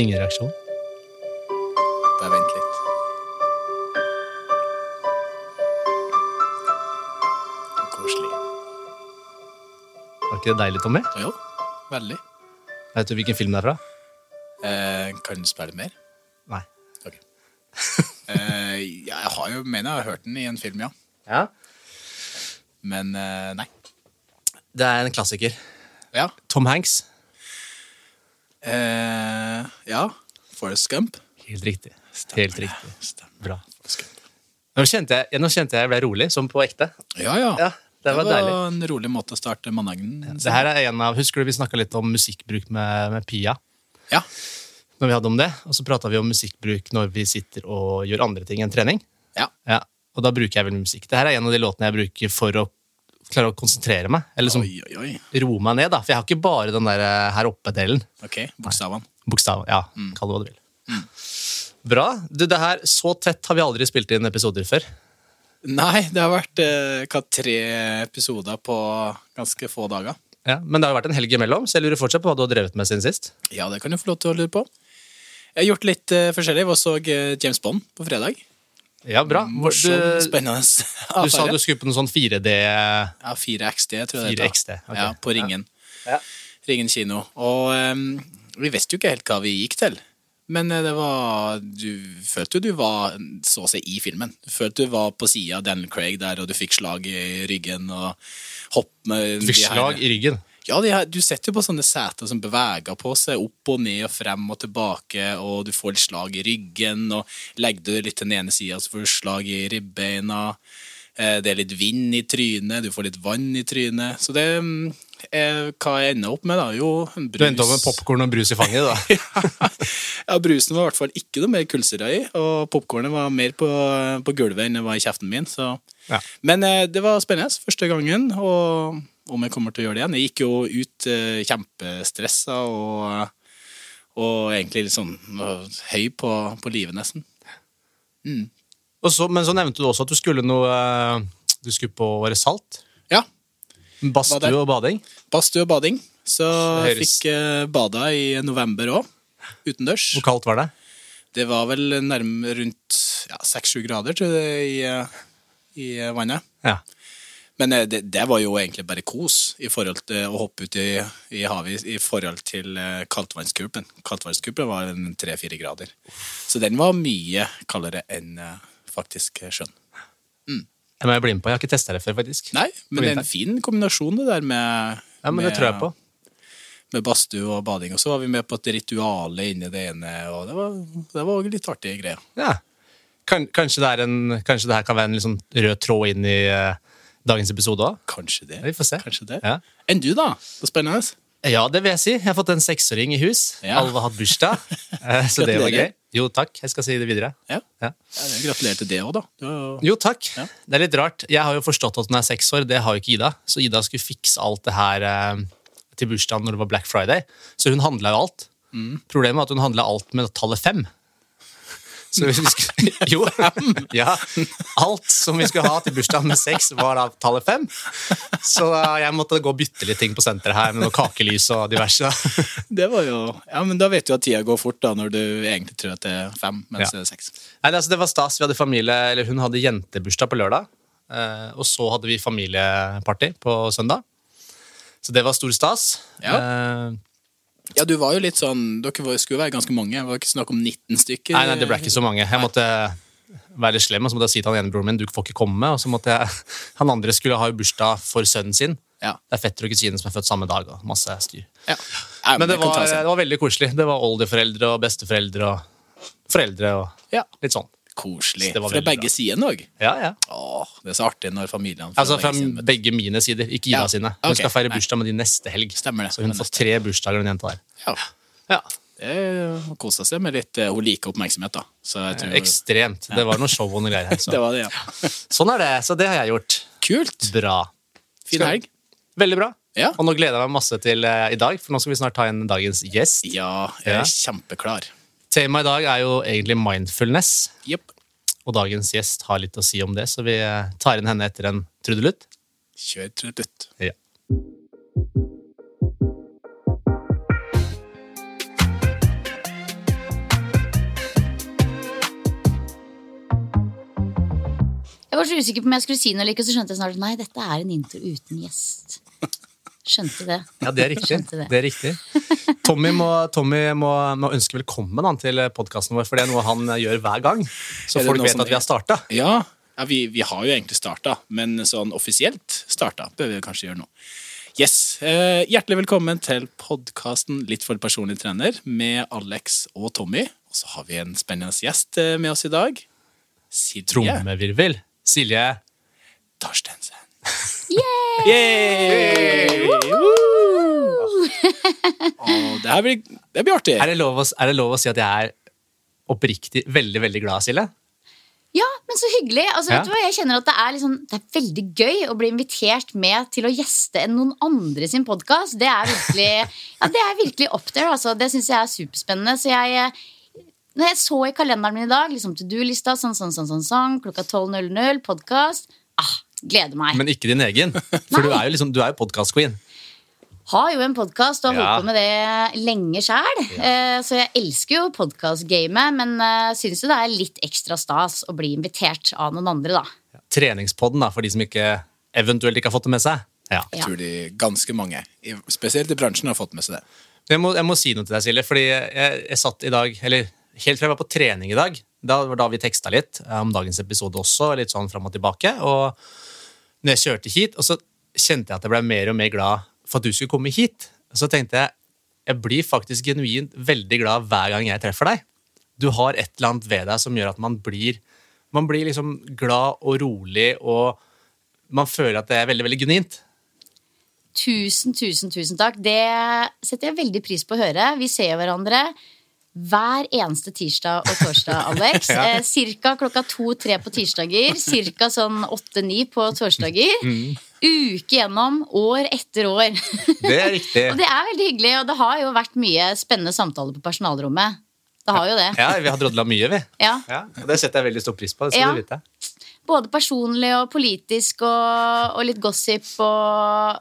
Ingen reaksjon. Bare vent litt. Koselig. Var ikke det deilig, Tommy? Jo, veldig. Vet du hvilken film det er fra? Eh, kan du spille mer? Nei. Ok. eh, jeg har jo, mener jeg har hørt den i en film, ja. Ja. Men eh, nei. Det er en klassiker. Ja. Tom Hanks. Eh, ja. Forest Gump. Helt riktig. Stemmer Helt riktig. Stemmer. Bra. Nå kjente jeg, nå kjente jeg jeg ble rolig, som på ekte. Ja, ja. Ja, det var var en rolig måte å starte mandagen Det her er en av, Husker du vi snakka litt om musikkbruk med, med Pia? Ja. Når vi hadde om det, Og så prata vi om musikkbruk når vi sitter og gjør andre ting enn trening. Ja. Ja, Og da bruker jeg vel musikk. Det her er en av de låtene jeg bruker for å klare å konsentrere meg. Eller liksom Oi, oi, oi. roe meg ned, da. For jeg har ikke bare den der eh, her oppe-delen. Ok, bokstavene. Bokstav. Ja, kall det hva du vil. Bra. Du, det her, Så tett har vi aldri spilt inn episoder før. Nei, det har vært eh, tre episoder på ganske få dager. Ja, men det har jo vært en helg imellom, så jeg lurer fortsatt på hva du har drevet med siden sist. Ja, det kan du få lov til å lure på. Jeg har gjort litt eh, forskjellig. Jeg så eh, James Bond på fredag. Ja, bra. Morsom, Du, spennende du sa du skulle på noe sånn 4D Ja, 4XD, tror jeg 4XD, ok. Ja, på Ringen. Ja. Ringen kino. Og um, vi visste jo ikke helt hva vi gikk til. Men eh, det var Du følte jo du var så å si i filmen. Du følte du var på sida av Daniel Craig der, og du fikk slag i ryggen og hopp med Du fikk slag i ryggen. Ja, her, du setter jo på sånne seter som beveger på seg opp og ned og frem og tilbake, og du får litt slag i ryggen, og legger du litt til den ene sida, så får du slag i ribbeina. Eh, Det er litt vind i trynet, du får litt vann i trynet. Så det mm, er hva jeg ender opp med, da. Jo, en Du endte opp med popkorn og brus i fanget. da. ja, brusen var i hvert fall ikke noe mer kullsyre i, og popkornet var mer på, på gulvet enn det var i kjeften min. Så. Ja. Men eh, det var spennende første gangen, og om jeg kommer til å gjøre det igjen. Jeg gikk jo ut eh, kjempestressa og, og egentlig litt sånn eh, høy på, på livet, nesten. Og så, men så nevnte du også at du skulle noe Du skulle på Åre Salt? Ja. Badstue og bading. Badstue og bading. Så jeg fikk eh, bada i november òg, utendørs. Hvor kaldt var det? Det var vel nærmere rundt ja, 6-7 grader, tror jeg, i, eh, i eh, vannet. Ja. Men eh, det, det var jo egentlig bare kos i forhold til å hoppe ut i, i havet i forhold til eh, kaldtvannskupen. Kaldtvannskupen var tre-fire grader. Så den var mye kaldere enn eh, faktisk sjøen. Jeg må bli med på. Jeg har ikke testa det før, faktisk. Nei, men det er en fin kombinasjon det der med Ja, men det med- tror jeg på. Med badstue og bading. Og så var vi med på et rituale inni det ene, og det var, det var litt artige greier. Ja. Kan, kanskje, det en, kanskje det her kan være en sånn rød tråd inn i eh, dagens episode òg? Kanskje det. Vi får se. Kanskje det. Ja. Enn du, da? Det er spennende. ja, det vil jeg si. Jeg har fått en seksåring i hus. Ja. Alle har hatt bursdag. Eh, Så det var gøy. Jo, takk. Jeg skal si det videre. Ja. Ja. Gratulerer til det òg, da. Jo- Jo, takk. Ja. Det er litt rart. Jeg har jo forstått at hun er seks år. Det har jo ikke Ida. Så Ida skulle fikse alt det her eh, til bursdagen når det var Black Friday. Så hun handla jo alt. Mm. Problemet var at hun handla alt med tallet fem. Så vi skulle, jo, ja, alt som vi skulle ha til bursdagen med seks, var da tallet fem. Så jeg måtte gå og bytte litt ting på senteret her med noe kakelys og diverse. Det var jo Ja, men da vet du at tida går fort, da, når du egentlig tror at det er fem, mens Ja. det er seks. Nei, altså, det var stas. Vi hadde familie, eller Hun hadde jentebursdag på lørdag. eh, Og så hadde vi familieparty på søndag. Så det var stor stas. Ja. Eh, Ja, du var jo litt sånn Dere skulle være ganske mange. Det var ikke snakk om 19 stykker. Nei, nei, det ble ikke så mange. Jeg måtte være litt slem, og så måtte jeg si til han ene broren min du får ikke komme. Og så måtte jeg, Han andre skulle ha bursdag for sønnen sin. Ja. Det er fetter og kusine som er født samme dag. og masse styr. ja. Nei, Men det kan var, det var veldig koselig. Det var oldeforeldre og besteforeldre og foreldre og Ja. litt sånn. Koselig. Fra begge sidene òg. Ja, ja. Åh, det er så artig når familiene fra Altså Fra begge begge mine sider, ikke Ida Ja, sine. Hun okay. skal feire bursdag med de neste helg. Stemmer det. Så hun får tre bursdager, den jenta der. Ja. Ja, Det kosa seg med litt eh, Hun liker oppmerksomhet, da. Så jeg tror Ekstremt. Det var noe show og noe greier her. Det var det, ja. Sånn er det. Så det har jeg gjort. Kult. Bra. Fin helg. Veldig bra. Ja. Og nå gleder jeg meg masse til uh, i dag, for nå skal vi snart ta inn dagens gjest. Ja, jeg er kjempeklar. Temaet i dag er jo egentlig mindfulness. Yep. Og dagens gjest har litt å si om det, så vi eh, tar inn henne etter en trudelutt. Kjør trudelutt. Ja. Jeg var så usikker på om jeg skulle si noe, like, så skjønte jeg snart nei, dette er en intro uten gjest. Skjønte det. Ja, det er riktig. Det. Det er riktig. Tommy må, Tommy må, må ønske velkommen han, til podkasten vår, for det er noe han gjør hver gang. Så folk vet at vi har starta. Ja, ja vi, vi har jo egentlig starta, men sånn offisielt starta bør vi kanskje gjøre nå. Yes, eh, Hjertelig velkommen til podkasten Litt for personlig trener med Alex og Tommy. Og så har vi en spennende gjest eh, med oss i dag. Silje Trommevirvel. Silje Torstensen. Yay! Yay! Oh, det her blir, det blir artig. Er det, lov å, er det lov å si at jeg er oppriktig veldig veldig glad, Silje? Ja, men så hyggelig. Altså, Ja. vet du hva? Jeg kjenner at det er, liksom, det er veldig gøy å bli invitert med til å gjeste enn noen andre sin podkast. Det er virkelig ja, det er virkelig up there. Altså. Det syns jeg er superspennende. Så jeg eh, når jeg så i kalenderen min i dag, liksom to do-lista, sånn, sånn, sånn, sånn, sånn, klokka 12.00, podkast ah, Gleder meg. Men ikke din egen. For du er jo, liksom, du er jo podkast-queen. Har jo en podkast og har Ja. holdt på med det lenge sjæl. Så jeg elsker jo podkast-gamet, men uh, syns jo det er litt ekstra stas å bli invitert av noen andre, da. Treningspodden, da, for de som ikke eventuelt ikke har fått det med seg. Ja. Jeg tror de ganske mange, spesielt i bransjen, har fått med seg det. Jeg må, jeg må si noe til deg, Silje. Fordi jeg, jeg satt i dag Eller helt fra jeg var på trening i dag. Da var da vi teksta litt eh, om dagens episode også, litt sånn fram og tilbake. Og når jeg kjørte hit, og så kjente jeg at jeg ble mer og mer glad for at du skulle komme hit. Så tenkte jeg jeg blir faktisk genuint veldig glad hver gang jeg treffer deg. Du har et eller annet ved deg som gjør at man blir man blir liksom glad og rolig, og man føler at det er veldig veldig genuint. Tusen, tusen, tusen takk. Det setter jeg veldig pris på å høre. Vi ser hverandre hver eneste tirsdag og torsdag, Alex. Ja. eh, cirka klokka to-tre på tirsdager. Cirka sånn åtte-ni på torsdager. Mm. Uke gjennom, år etter år. Det er riktig. og det er veldig hyggelig, og det har jo vært mye spennende samtaler på personalrommet. Det har jo det. Ja, vi har drodla mye, vi. Ja. Ja, og Det setter jeg veldig stor pris på. så ja. det vet jeg. Både personlig og politisk og, og litt gossip og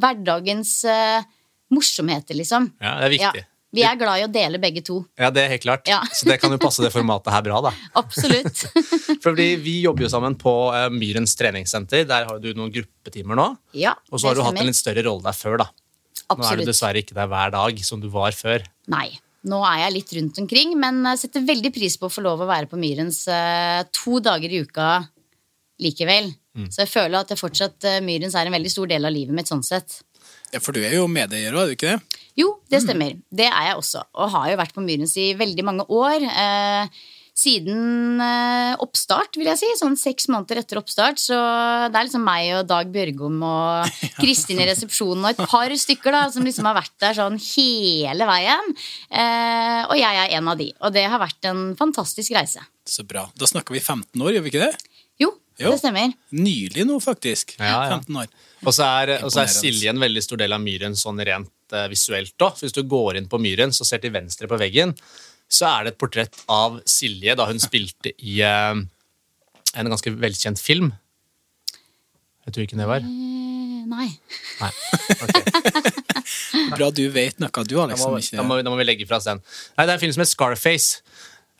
hverdagens uh, morsomheter, liksom. Ja, det er Ja. Vi er glad i å dele begge to. Ja, det er helt klart. Ja. Så det kan jo passe det formatet her bra, da. Absolutt. Fordi vi jobber jo sammen på eh, Myrens treningssenter. Der har du noen gruppetimer nå. Ja, Og så har du hatt en litt større rolle der før, da. Absolutt. Nå er du dessverre ikke der hver dag som du var før. Nei. Nå er jeg litt rundt omkring, men eh, setter veldig pris på å få lov å være på Myrens eh, to dager i uka likevel. Mm. Så jeg føler at jeg fortsatt Myrens er en veldig stor del av livet mitt sånn sett. Ja, For du er jo medeier òg, er du ikke det? Jo, det stemmer. Det er jeg også. Og har jo vært på Myrens i veldig mange år. Eh, siden eh, oppstart, vil jeg si. Sånn seks måneder etter oppstart. Så det er liksom meg og Dag Bjørgom og Kristin i resepsjonen og et par stykker da, som liksom har vært der sånn hele veien. Eh, og jeg er en av de. Og det har vært en fantastisk reise. Så bra. Da snakker vi 15 år, gjør vi ikke det? Jo, det stemmer. Nylig nå, faktisk. Ja, ja. 15 år. Og så er, og så er Silje en veldig stor del av Myren sånn rent uh, visuelt òg. Hvis du går inn på Myren og ser til venstre på veggen, så er det et portrett av Silje da hun spilte i uh, en ganske velkjent film. Vet du hvilken det var? Eh, nei. Nei. Okay. Bra du vet noe, du, har liksom ikke da, må, da må vi legge fra oss den. Nei, det er en film som heter Scarface.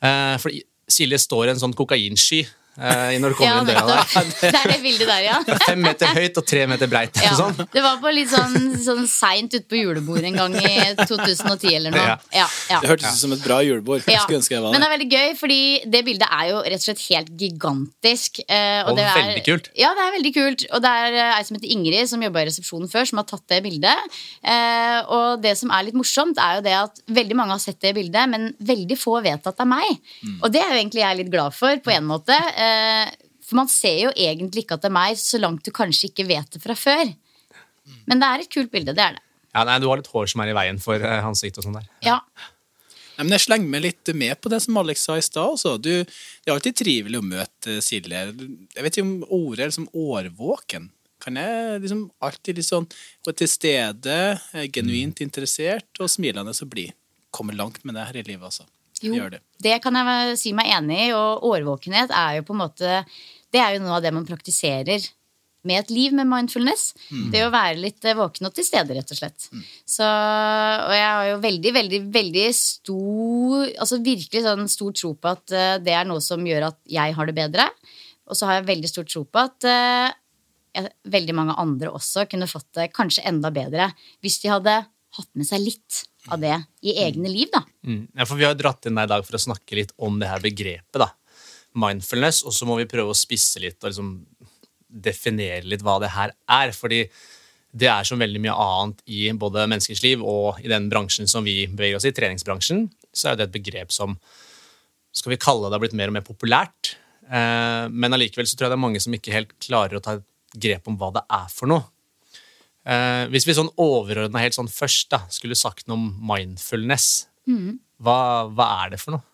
Uh, for Silje står i en sånn kokainsky eh, når du kommer Ja, inn døra der. Det er det bildet der, ja. Fem meter høyt og tre meter breit. Ja, Sånn. Det var på litt sånn, sånn seint ute på julebordet en gang i 2010 eller noe. Ja. Ja, ja. Det hørtes ut som et bra julebord. Ja. skulle ønske jeg var Men det er veldig gøy, fordi det bildet er jo rett og slett helt gigantisk. eh, Og det er, veldig kult. Ja, det er veldig kult. Og det er eh, ei som heter Ingrid, som jobba i resepsjonen før, som har tatt det bildet. Eh, og det som er litt morsomt, er jo det at veldig mange har sett det bildet, men veldig få vet at det er meg. Mm. Og det er jo egentlig jeg litt glad for, på en måte. Eh, for man ser jo egentlig ikke at det er meg, så langt du kanskje ikke vet det fra før. Men det er et kult bilde, det er det. Ja, nei, du har litt hår som er i veien for eh, ansiktet og sånn der. Ja. Nei, men jeg slenger meg litt med på det som Alex sa i stad. også. Det er alltid trivelig å møte Silje. Jeg vet ikke om ordet er liksom årvåken. Kan jeg liksom alltid litt sånn være til stede, eh, genuint interessert og smilende og blid. Kommer langt med det her i livet, altså. Jo, Gjør det. det kan jeg si meg enig i, og årvåkenhet er jo på en måte Det er jo noe av det man praktiserer med et liv med mindfulness. Det å være litt eh, våken og til stede, rett og slett. Så, og jeg har jo veldig, veldig, veldig stor Altså virkelig sånn stor tro på at eh, det er noe som gjør at jeg har det bedre. Og så har jeg veldig stor tro på at uh, veldig mange andre også kunne fått det kanskje enda bedre hvis de hadde hatt med seg litt av det i egne liv, da. Mm. Ja, for Vi har dratt inn deg i dag for å snakke litt om det her begrepet. da. Mindfulness, og så må vi prøve å spisse litt og liksom definere litt hva det her er. fordi det er som veldig mye annet i både menneskers liv og i den bransjen som vi beveger oss i, treningsbransjen, så er det et begrep som skal vi kalle det har blitt mer og mer populært. Eh, men allikevel så tror jeg det er mange som ikke helt klarer å ta et grep om hva det er for noe. Eh, hvis vi sånn overordna helt sånn først da, skulle sagt noe om mindfulness, hva, hva er det for noe?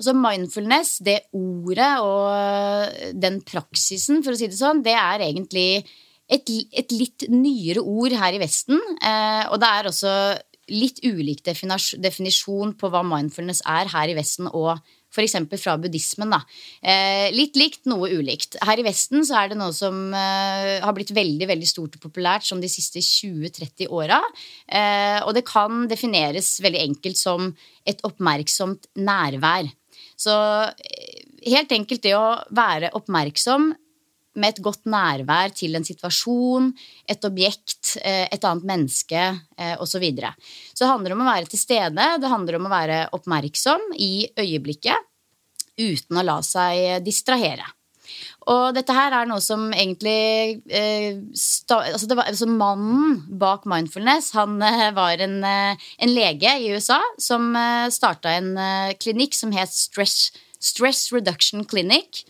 Altså mindfulness, det ordet og den praksisen, for å si det sånn, det er egentlig et, et litt nyere ord her i Vesten. Eh, og det er også litt ulik definisjon på hva mindfulness er her i Vesten og f.eks. fra buddhismen. Da. Eh, litt likt, noe ulikt. Her i Vesten så er det noe som eh, har blitt veldig veldig stort og populært som de siste 20-30 åra. Eh, og det kan defineres veldig enkelt som et oppmerksomt nærvær. Så helt enkelt det å være oppmerksom med et godt nærvær til en situasjon, et objekt, eh, et annet menneske eh, osv. Så, videre. så det handler om å være til stede, det handler om å være oppmerksom i øyeblikket uten å la seg distrahere. Og dette her er noe som egentlig eh, sta, altså var, altså Mannen bak mindfulness han eh, var en, eh, en lege i USA som eh, starta en eh, klinikk som het Stress, Stress Reduction Clinic.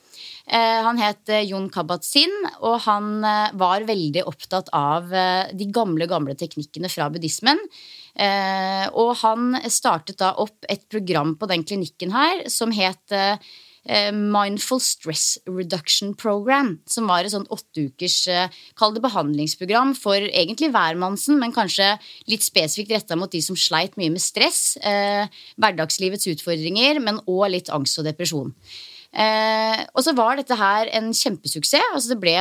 Eh, han het eh, Jon Kabat-Zinn, og han eh, var veldig opptatt av de gamle, gamle teknikkene fra buddhismen. Og han startet da opp et program på den klinikken her som het Mindful Stress Reduction Program, som var et sånt åtteukers eh, behandlingsprogram for egentlig hvermannsen, men kanskje litt spesifikt retta mot de som sleit mye med stress, hverdagslivets utfordringer, men òg litt angst og depresjon. Eh, og så var dette her en kjempesuksess. Altså det ble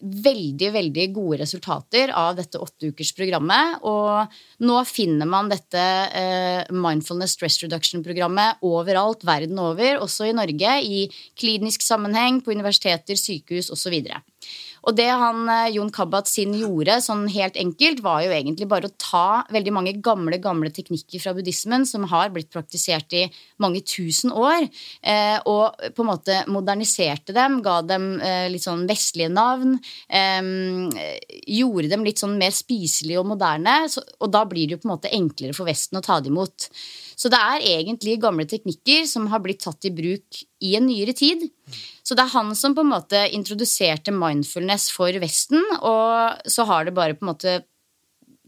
veldig veldig gode resultater av dette åtteukersprogrammet. Og nå finner man dette eh, Mindfulness Stress Reduction-programmet overalt verden over, også i Norge, i klinisk sammenheng, på universiteter, sykehus osv. Og det han eh, Jon Kabat-Zinn gjorde, sånn helt enkelt, var jo egentlig bare å ta veldig mange gamle gamle teknikker fra buddhismen som har blitt praktisert i mange tusen år, eh, og på en måte moderniserte dem, ga dem eh, litt sånn vestlige navn, gjorde dem litt sånn mer spiselige og moderne, og da blir det jo på en måte enklere for Vesten å ta det imot. Så det er egentlig gamle teknikker som har blitt tatt i bruk i en nyere tid. Så det er han som på en måte introduserte mindfulness for Vesten, og så har det bare på en måte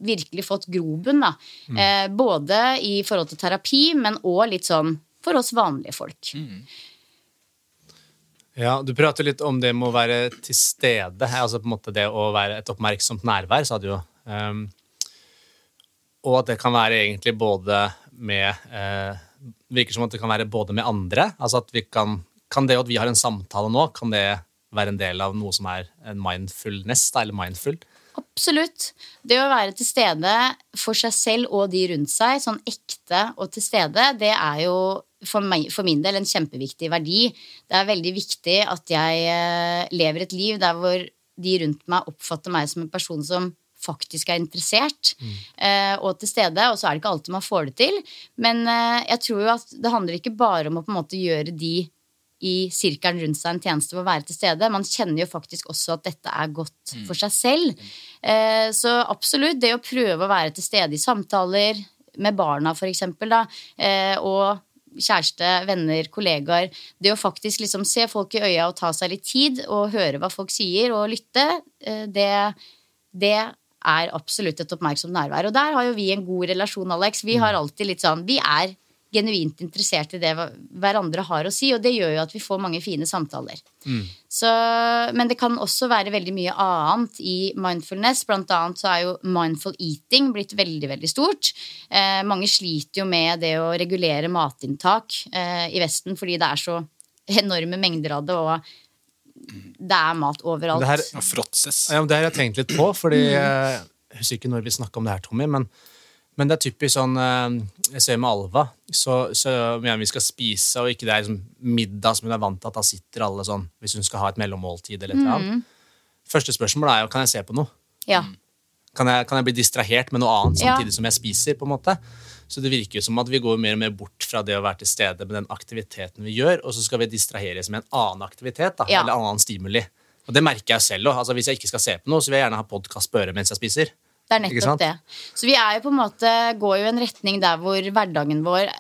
virkelig fått grobunn, da. Eh, både i forhold til terapi, men òg litt sånn for oss vanlige folk. Ja, Du prater litt om det med å være til stede. altså på en måte Det å være et oppmerksomt nærvær, sa du jo. Um, og at det kan være egentlig både med eh, Virker som at det kan være både med andre. altså at vi Kan kan det at vi har en samtale nå, kan det være en del av noe som er en mindfulness, da, eller mindful? Absolutt. Det å være til stede for seg selv og de rundt seg, sånn ekte og til stede, det er jo for, meg, for min del en kjempeviktig verdi. Det er veldig viktig at jeg eh, lever et liv der hvor de rundt meg oppfatter meg som en person som faktisk er interessert mm. og til stede. Og så er det ikke alltid man får det til. Men eh, jeg tror jo at det handler ikke bare om å på en måte gjøre de i sirkelen rundt seg en tjeneste ved å være til stede. Man kjenner jo faktisk også at dette er godt for seg selv. Eh, så absolutt, det å prøve å være til stede i samtaler med barna, for eksempel, da, eh, og kjæreste, venner, kollegaer. Det å faktisk liksom se folk i øya og ta seg litt tid og høre hva folk sier, og lytte, eh, det, det er absolutt et oppmerksomt nærvær. Og der har jo vi en god relasjon, Alex. Vi har alltid litt sånn Vi er genuint interessert i det hverandre har å si, og det gjør jo at vi får mange fine samtaler. Så, men det kan også være veldig mye annet i mindfulness. Blant annet så er jo mindful eating blitt veldig veldig stort. Eh, mange sliter jo med det å regulere matinntak eh, i Vesten fordi det er så enorme mengder av det, og det er mat overalt. Det her-. Ja, men det har jeg tenkt litt på, fordi jeg husker ikke når vi snakka om det her, Tommy, men Men det er typisk sånn eh, Jeg ser med Alva, så, så mener vi skal spise, og ikke det er liksom middag som hun er vant til at da sitter alle sånn hvis hun skal ha et mellommåltid eller et eller annet. Første spørsmål er jo kan jeg se på noe. Ja. Kan jeg, kan jeg bli distrahert med noe annet Ja. samtidig som jeg spiser? på en måte? Så det virker jo som at vi går mer og mer bort fra det å være til stede med den aktiviteten vi gjør, og så skal vi distraheres med en annen aktivitet da, Ja. eller annen stimuli. Og det merker jeg selv òg. Altså, hvis jeg ikke skal se på noe, så vil jeg gjerne ha podkast på øret mens jeg spiser. Det er nettopp det. Så vi er jo på en måte, går jo i en retning der hvor hverdagen vår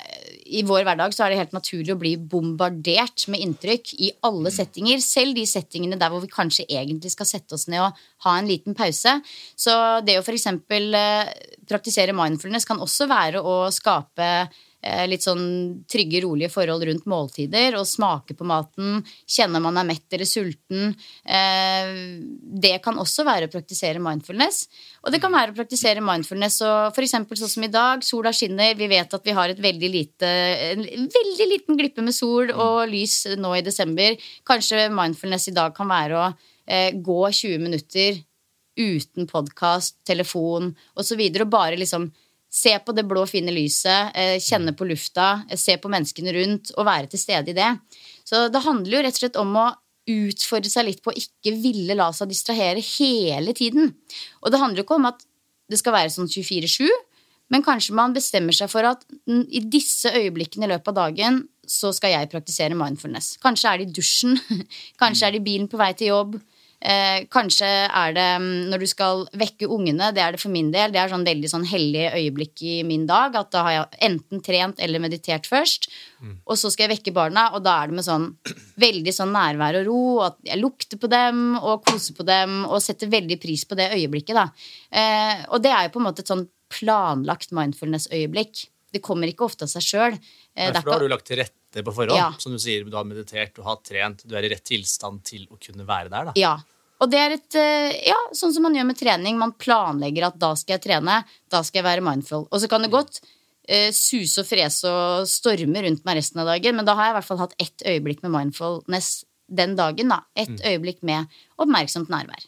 I vår hverdag så er det helt naturlig å bli bombardert med inntrykk i alle settinger. Selv de settingene der hvor vi kanskje egentlig skal sette oss ned og ha en liten pause. Så det å f.eks. Eh, praktisere mindfulness kan også være å skape litt sånn trygge, rolige forhold rundt måltider og smake på maten, kjenne man er mett eller sulten. Eh, det kan også være å praktisere mindfulness. Og det kan være å praktisere mindfulness og f.eks. sånn som i dag, sola skinner, vi vet at vi har et veldig lite en veldig liten glippe med sol og lys nå i desember. Kanskje mindfulness i dag kan være å eh, gå 20 minutter uten podkast, telefon osv. Og, og bare liksom se på det blå, fine lyset, eh, kjenne på lufta, eh, se på menneskene rundt og være til stede i det. Så det handler jo rett og slett om å utfordre seg litt på å ikke ville la seg distrahere hele tiden. Og det handler jo ikke om at det skal være sånn 24-7, men kanskje man bestemmer seg for at mm, i disse øyeblikkene i løpet av dagen så skal jeg praktisere mindfulness. Kanskje er det i dusjen, kanskje er det i bilen på vei til jobb. Eh, kanskje er det mm, når du skal vekke ungene. Det er det for min del. Det er sånn veldig sånn hellig øyeblikk i min dag. At da har jeg enten trent eller meditert først. Og så skal jeg vekke barna, og da er det med sånn veldig sånn nærvær og ro. At jeg lukter på dem og koser på dem og setter veldig pris på det øyeblikket. Da. Eh, og det er jo på en måte et sånn planlagt mindfulness-øyeblikk. Det kommer ikke ofte av seg sjøl. Eh, da har du lagt til rette på forhånd. Ja. Som du sier, du har meditert, du har trent, du er i rett tilstand til å kunne være der. da. Ja. Og det er et, eh, ja, sånn som man gjør med trening. Man planlegger at da skal jeg trene, da skal jeg være mindful. Og så kan det godt eh, suse og frese og storme rundt meg resten av dagen, men da har jeg i hvert fall hatt ett øyeblikk med mindfulness den dagen. da. Et øyeblikk med oppmerksomt nærvær.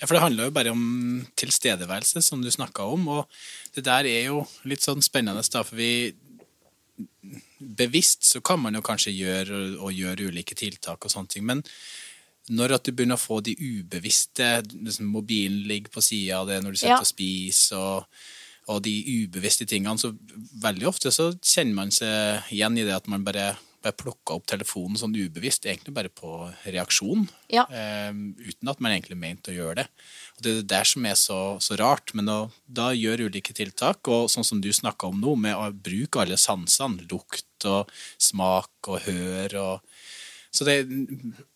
Ja, for det handler jo bare om tilstedeværelse, som du snakka om. Og det der er jo litt sånn spennende, da, for vi Bevisst så kan man jo kanskje gjøre og gjøre ulike tiltak og sånne ting, men når at du begynner å få de ubevisste liksom Mobilen ligger på sida av det når du sitter Ja. og spiser, og, og de ubevisste tingene, så veldig ofte så kjenner man seg igjen i det at man bare, bare plukker opp telefonen sånn ubevisst, egentlig bare på reaksjon Ja. eh, uten at man egentlig mente å gjøre det. Og Det er det der som er så, så rart, men da, da gjør ulike tiltak, og sånn som du snakka om nå, med å bruke alle sansene, lukt og smak og hør og Så det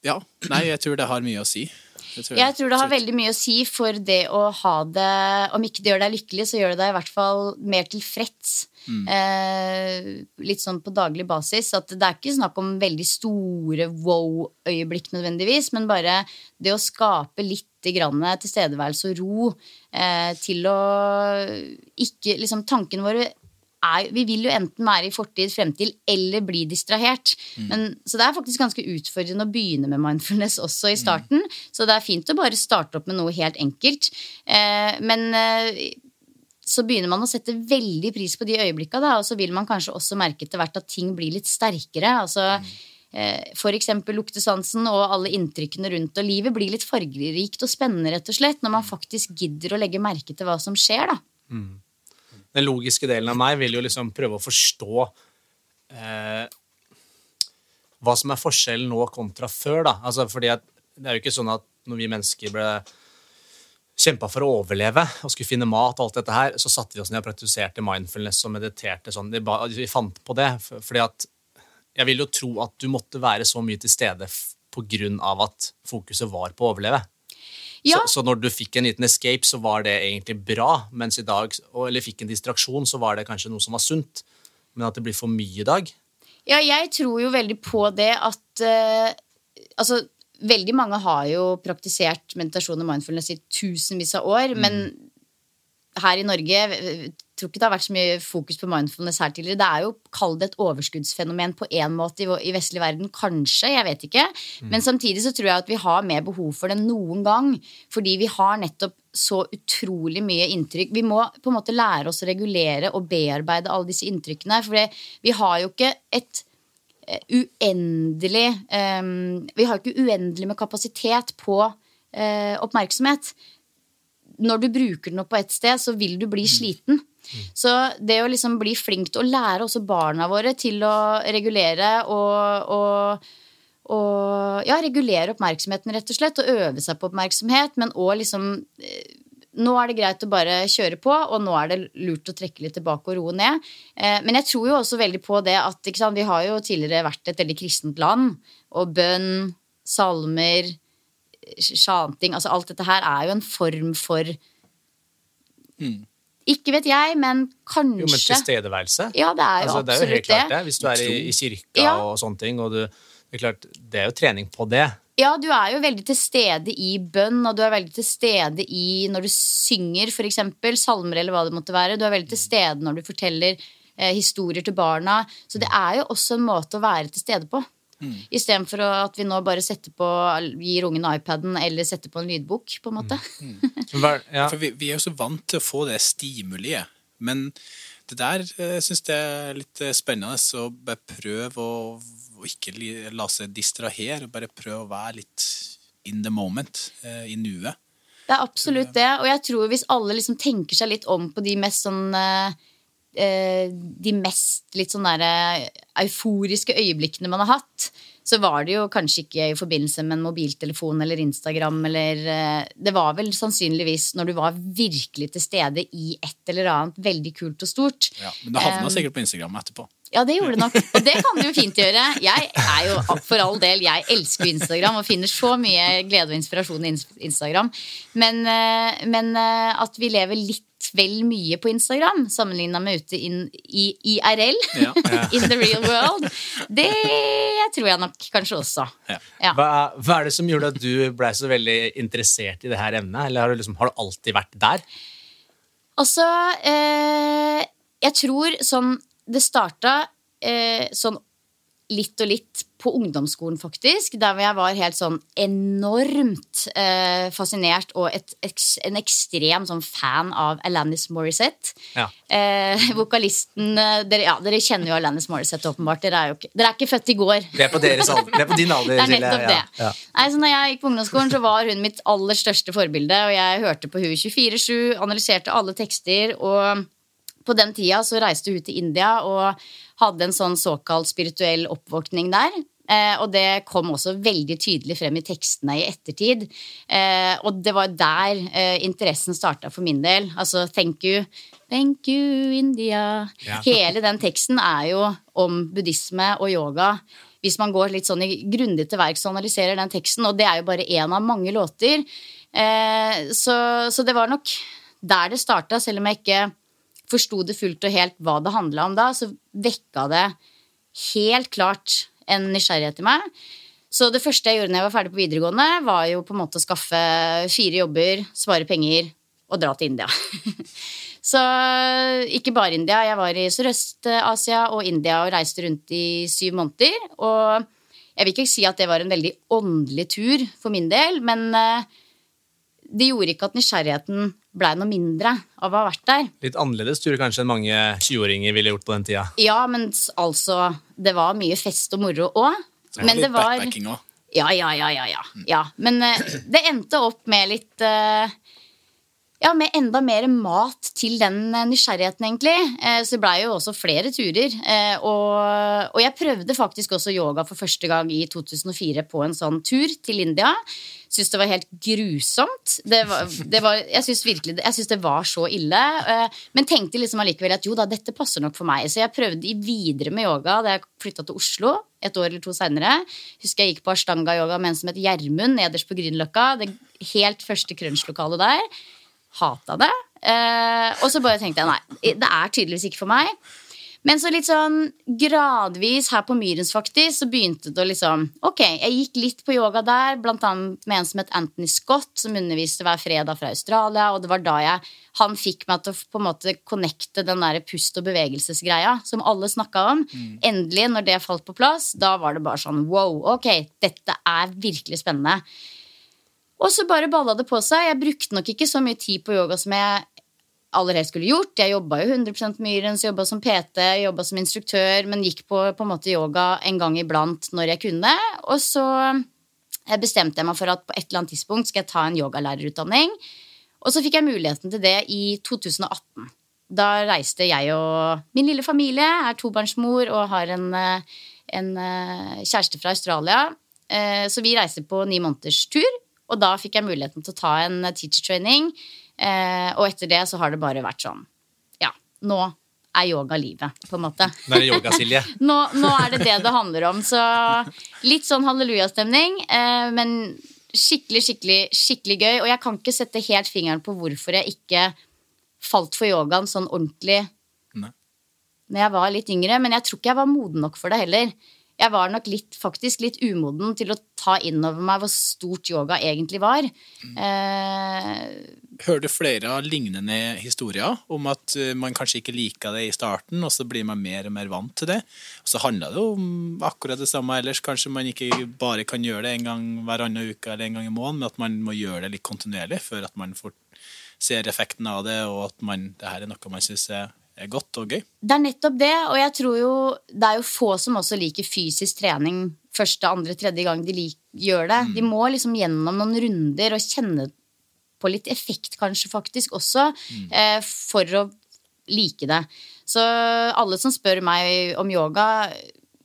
Ja, nei, jeg tror det har mye å si. Det tror Jeg tror det har veldig mye å si for det å ha det Om ikke det gjør deg lykkelig, så gjør det deg i hvert fall mer tilfreds. Eh, litt sånn på daglig basis. At det er ikke snakk om veldig store wow-øyeblikk nødvendigvis, men bare det å skape litt grann tilstedeværelse og ro eh, til å ikke liksom Tankene våre er, vi vil jo enten være i fortid, fremtid eller bli distrahert. Men, så det er faktisk ganske utfordrende å begynne med mindfulness også i starten. Så det er fint å bare starte opp med noe helt enkelt. Eh, men eh, så begynner man å sette veldig pris på de øyeblikka, da, og så vil man kanskje også merke etter hvert at ting blir litt sterkere. altså mm. For eksempel luktesansen og alle inntrykkene rundt, og livet blir litt fargerikt og spennende, rett og slett, når man faktisk gidder å legge merke til hva som skjer, da. Den logiske delen av meg vil jo liksom prøve å forstå eh, hva som er forskjellen nå kontra før. da. Altså, fordi at det er jo ikke sånn at når vi mennesker ble kjempa for å overleve og skulle finne mat, og alt dette her, så satte vi oss ned og praktiserte mindfulness og mediterte sånn. Vi, ba, vi fant på det. for- fordi at jeg vil jo tro at du måtte være så mye til stede pga. at fokuset var på å overleve. Ja. Så, så når du fikk en liten escape, så var det egentlig bra, mens i dag, eller fikk en distraksjon, så var det kanskje noe som var sunt. Men at det blir for mye i dag Ja, jeg tror jo veldig på det at uh, Altså, veldig mange har jo praktisert meditasjon og mindfulness i tusenvis av år, men her i Norge tror ikke det har vært så mye fokus på mindfulness her tidligere. Det er jo, kall det et overskuddsfenomen på én måte i, i vestlig verden. Kanskje, jeg vet ikke. Men samtidig så tror jeg at vi har mer behov for det enn noen gang. Fordi vi har nettopp så utrolig mye inntrykk. Vi må på en måte lære oss å regulere og bearbeide alle disse inntrykkene. For vi har jo ikke et eh, uendelig um, Vi har ikke uendelig med kapasitet på uh, oppmerksomhet. Når du bruker den opp på ett sted, så vil du bli sliten. Så det å liksom bli flink til å lære også barna våre til å regulere og, og og ja, regulere oppmerksomheten, rett og slett, og øve seg på oppmerksomhet, men òg liksom eh, nå er det greit å bare kjøre på, og nå er det lurt å trekke litt tilbake og roe ned. Eh, men jeg tror jo også veldig på det at sant, vi har jo tidligere vært et veldig kristent land. Og bønn, salmer, sjanting Altså alt dette her er jo en form for mm. Ikke vet jeg, men kanskje Jo, Men tilstedeværelse? Ja, det er jo altså, absolutt det. Er jo helt klart det. Hvis du er i, i kirka ja. og sånne ting, og du det er klart, det er jo trening på det. Ja, du er jo veldig til stede i bønn, og du er veldig til stede i når du synger, f.eks. salmer eller hva det måtte være. Du er veldig til stede når du forteller eh, historier til barna. Så det er jo også en måte å være til stede på. Mm. Istedenfor at vi nå bare setter på, gir ungen iPaden eller setter på en lydbok, på en måte. Mm. Mm. ja. For vi, vi, er jo så vant til å få det stimuliet. Men det der eh, syns jeg er litt eh, spennende. Så bare prøv å å ikke la seg distrahere. Bare prøv å være litt in the moment, eh, i nuet. Det er absolutt det. Og jeg tror hvis alle liksom tenker seg litt om på de mest sånn De mest litt sånn derre euforiske øyeblikkene man har hatt, så var det jo kanskje ikke i forbindelse med en mobiltelefon eller Instagram eller Det var vel sannsynligvis når du var virkelig til stede i et eller annet veldig kult og stort. Ja, Men det havna um, sikkert på Instagram etterpå. Ja, det gjorde det nok. Og det kan du jo fint gjøre. Jeg er jo for all del, jeg elsker Instagram og finner så mye glede og inspirasjon i Instagram. Men, eh, men eh, at vi lever litt vel mye på Instagram sammenligna med ute in, i IRL, ja, ja. in the real world, det tror jeg nok kanskje også. Ja. Hva, hva, er det som gjorde at du blei så veldig interessert i det her emnet? Eller har du, liksom, har du alltid vært der? Altså, eh, jeg tror sånn det starta eh, sånn litt og litt på ungdomsskolen, faktisk. Der hvor jeg var helt sånn enormt eh, fascinert og et, en ekstrem sånn fan av Alanis Morissette. Ja. Eh, vokalisten eh, dere, ja, dere, kjenner jo Alanis Morissette, åpenbart. Dere er ikke, dere er ikke født i går. Det er på, deres alder, det er på din alder. det er nettopp det. Ja. Nei, så når jeg gikk på ungdomsskolen, så var hun mitt aller største forbilde. Og jeg hørte på hun 24-7, analyserte alle tekster. og på den tida så reiste hun til India og hadde en sånn såkalt spirituell oppvåkning der. Eh, og det kom også veldig tydelig frem i tekstene i ettertid. Eh, og det var der eh, interessen starta for min del. Altså thank you, thank you, India. Ja. Hele den teksten er jo om buddhisme og yoga. Hvis man går litt sånn grundig til verks og analyserer den teksten, og det er jo bare én av mange låter. Eh, så, så det var nok der det starta, selv om jeg ikke forsto det fullt og helt hva det handla om da, så vekka det helt klart en nysgjerrighet i meg. Så det første jeg gjorde når jeg var ferdig på videregående, var jo på en måte å skaffe fire jobber, spare penger og dra til India. så ikke bare India. Jeg var i Sørøst-Asia og India og reiste rundt i syv måneder. Og jeg vil ikke si at det var en veldig åndelig tur for min del, men eh, det gjorde ikke at nysgjerrigheten blei noe mindre av å ha vært der. Litt annerledes tror jeg kanskje enn mange 20-åringer ville gjort på den tida. Ja, men altså Det var mye fest og moro òg. Men det var ja, ja, ja, ja, ja. ja. Men uh, det endte opp med litt uh, ja, med enda mer mat til den nysgjerrigheten, egentlig. Eh, så det blei jo også flere turer. Og, og, jeg prøvde faktisk også yoga for første gang i 2004 på en sånn tur til India. Syns det var helt grusomt. Det var, det var, jeg syns virkelig jeg synes det var så ille. Eh, men tenkte liksom allikevel at jo da, dette passer nok for meg. Så jeg prøvde videre med yoga da jeg flytta til Oslo et år eller to seinere. Husker jeg gikk på ashtanga-yoga med en som het Gjermund nederst på Grünerløkka. Det helt første crunch-lokalet der. Hata det. Eh, og så bare tenkte jeg nei, det er tydeligvis ikke for meg. Men så litt sånn gradvis her på Myrens faktisk, så begynte det å liksom Ok, jeg gikk litt på yoga der, blant annet med en som het Anthony Scott, som underviste hver fredag fra Australia, og det var da jeg Han fikk meg til å på en måte connecte den der pust- og bevegelsesgreia som alle snakka om. Mm. Endelig, når det falt på plass, da var det bare sånn wow, ok, dette er virkelig spennende. Og så bare balla det på seg. Jeg brukte nok ikke så mye tid på yoga som jeg aller helst skulle gjort. Jeg jobba jo 100% Myrens, jobba som PT, jobba som instruktør, men gikk på, på en måte yoga en gang iblant når jeg kunne. Og så eh, bestemte jeg meg for at på et eller annet tidspunkt skal jeg ta en yogalærerutdanning. Og så fikk jeg muligheten til det i 2018. Da reiste jeg og min lille familie, er tobarnsmor og har en, eh, en eh, kjæreste fra Australia. Så vi reiste på ni måneders tur. Og da fikk jeg muligheten til å ta en teacher training. Og etter det så har det bare vært sånn Ja, nå er yoga livet, på en måte. Nå er det yoga, Silje. nå, nå er det det det handler om. Så litt sånn hallelujastemning, men skikkelig, skikkelig, skikkelig gøy. Og jeg kan ikke sette helt fingeren på hvorfor jeg ikke falt for yogaen sånn ordentlig Nei. når jeg var litt yngre. Men jeg tror ikke jeg var moden nok for det heller. Jeg var nok litt, faktisk litt umoden til å ta inn over meg hvor stort yoga egentlig var. Eh, Hører du flere av lignende historier om at eh, man kanskje ikke liker det i starten, og så blir man mer og mer vant til det? Og så handler det om akkurat det samme ellers. Kanskje man ikke bare kan gjøre det en gang hver annen uke eller en gang i måneden, men at man må gjøre det litt kontinuerlig før at man får ser effekten av det, og at man, det her er noe man syns er godt og gøy. Det er nettopp det, og jeg tror jo det er jo få som også liker fysisk trening første, andre, tredje gang de lik, gjør det. De må liksom gjennom noen runder og kjenne på litt effekt, kanskje, faktisk også, eh, for å like det. Så alle som spør meg om yoga,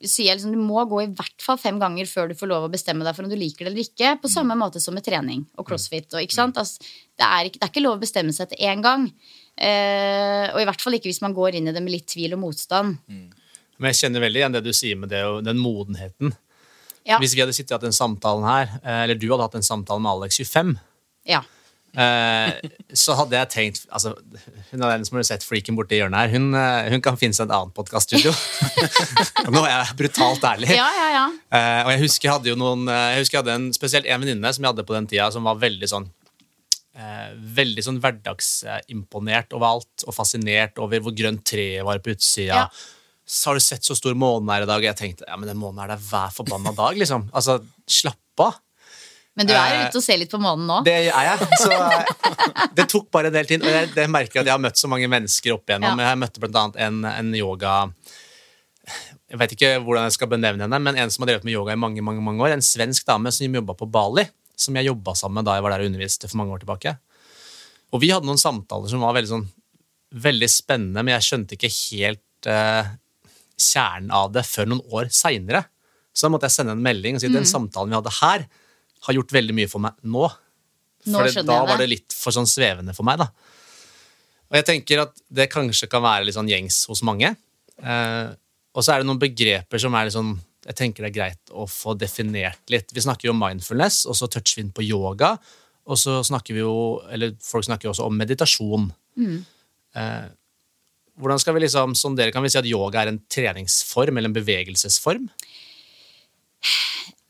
sier jeg liksom du må gå i hvert fall fem ganger før du får lov å bestemme deg for om du liker det eller ikke. På samme måte som med trening og crossfit. Og, ikke sant? Altså, det, er ikke, det, er ikke, lov å bestemme seg til én gang. Eh, og i hvert fall ikke hvis man går inn i det med litt tvil og motstand. Men jeg kjenner veldig igjen det du sier med det, og den modenheten. Ja. Hvis vi hadde sittet i hatt den samtalen her, eh, eller du hadde hatt en samtale med Alex 25, Ja. eh, så hadde jeg tenkt altså, Hun er den som har sett freaken borti hjørnet her. Hun, hun kan finne seg et annet podkaststudio. Nå er jeg brutalt ærlig. ja, ja, ja. Eh, og jeg husker jeg hadde jo noen Jeg husker jeg hadde en, spesielt en venninne som jeg hadde på den tida, som var veldig sånn eh, Veldig sånn hverdagsimponert over alt, og fascinert over hvor grønt treet var på utsida. Ja. Så har du sett så stor måne her i dag? Og jeg tenkte ja, men den månen er der hver forbanna dag. liksom. Altså, Slapp av. Men du er jo Eh, ute og ser litt på månen nå. Det er jeg. Så eh, det tok bare en del tid. Og jeg, det merker jeg at jeg har møtt så mange mennesker opp igjennom. Ja. Jeg møtte blant annet en, en yoga Jeg vet ikke hvordan jeg skal benevne henne, men en som har drevet med yoga i mange mange, mange år. En svensk dame som jobba på Bali, som jeg jobba sammen med da jeg var der og underviste for mange år tilbake. Og vi hadde noen samtaler som var veldig, sånn, veldig spennende, men jeg skjønte ikke helt eh, kjernen av det før noen år seinere. Så da måtte jeg sende en melding og si at Mm. den samtalen vi hadde her, har gjort veldig mye for meg nå. Nå For det, da var det litt for sånn svevende for meg, da. Og jeg tenker at det kanskje kan være litt sånn gjengs hos mange. Eh, og så er det noen begreper som er litt sånn jeg tenker det er greit å få definert litt. Vi snakker jo om mindfulness, og så toucher vi inn på yoga. Og så snakker vi jo, eller folk snakker jo også om meditasjon. Mm. Eh, hvordan skal vi liksom sondere? Kan vi si at yoga er en treningsform eller en bevegelsesform?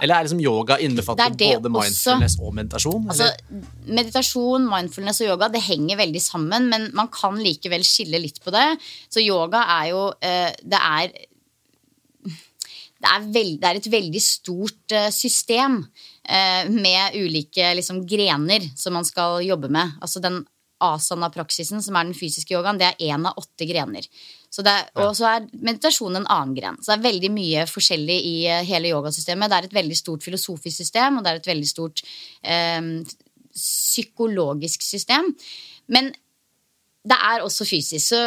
Eller er liksom yoga innbefatter Det det både også. mindfulness og meditasjon? Altså, meditasjon, mindfulness og yoga det henger veldig sammen, men man kan likevel skille litt på det. Så yoga er jo eh, Det er det er, veld, det er et veldig stort eh, system eh, med ulike liksom, grener som man skal jobbe med. Altså den asana-praksisen, som er den fysiske yogaen, det er én av åtte grener. Så det er, og så er meditasjon en annen gren. Så det er veldig mye forskjellig i eh, hele yogasystemet. Det er et veldig stort filosofisk system, og det er et veldig stort eh, psykologisk system. Men det er også fysisk. Så,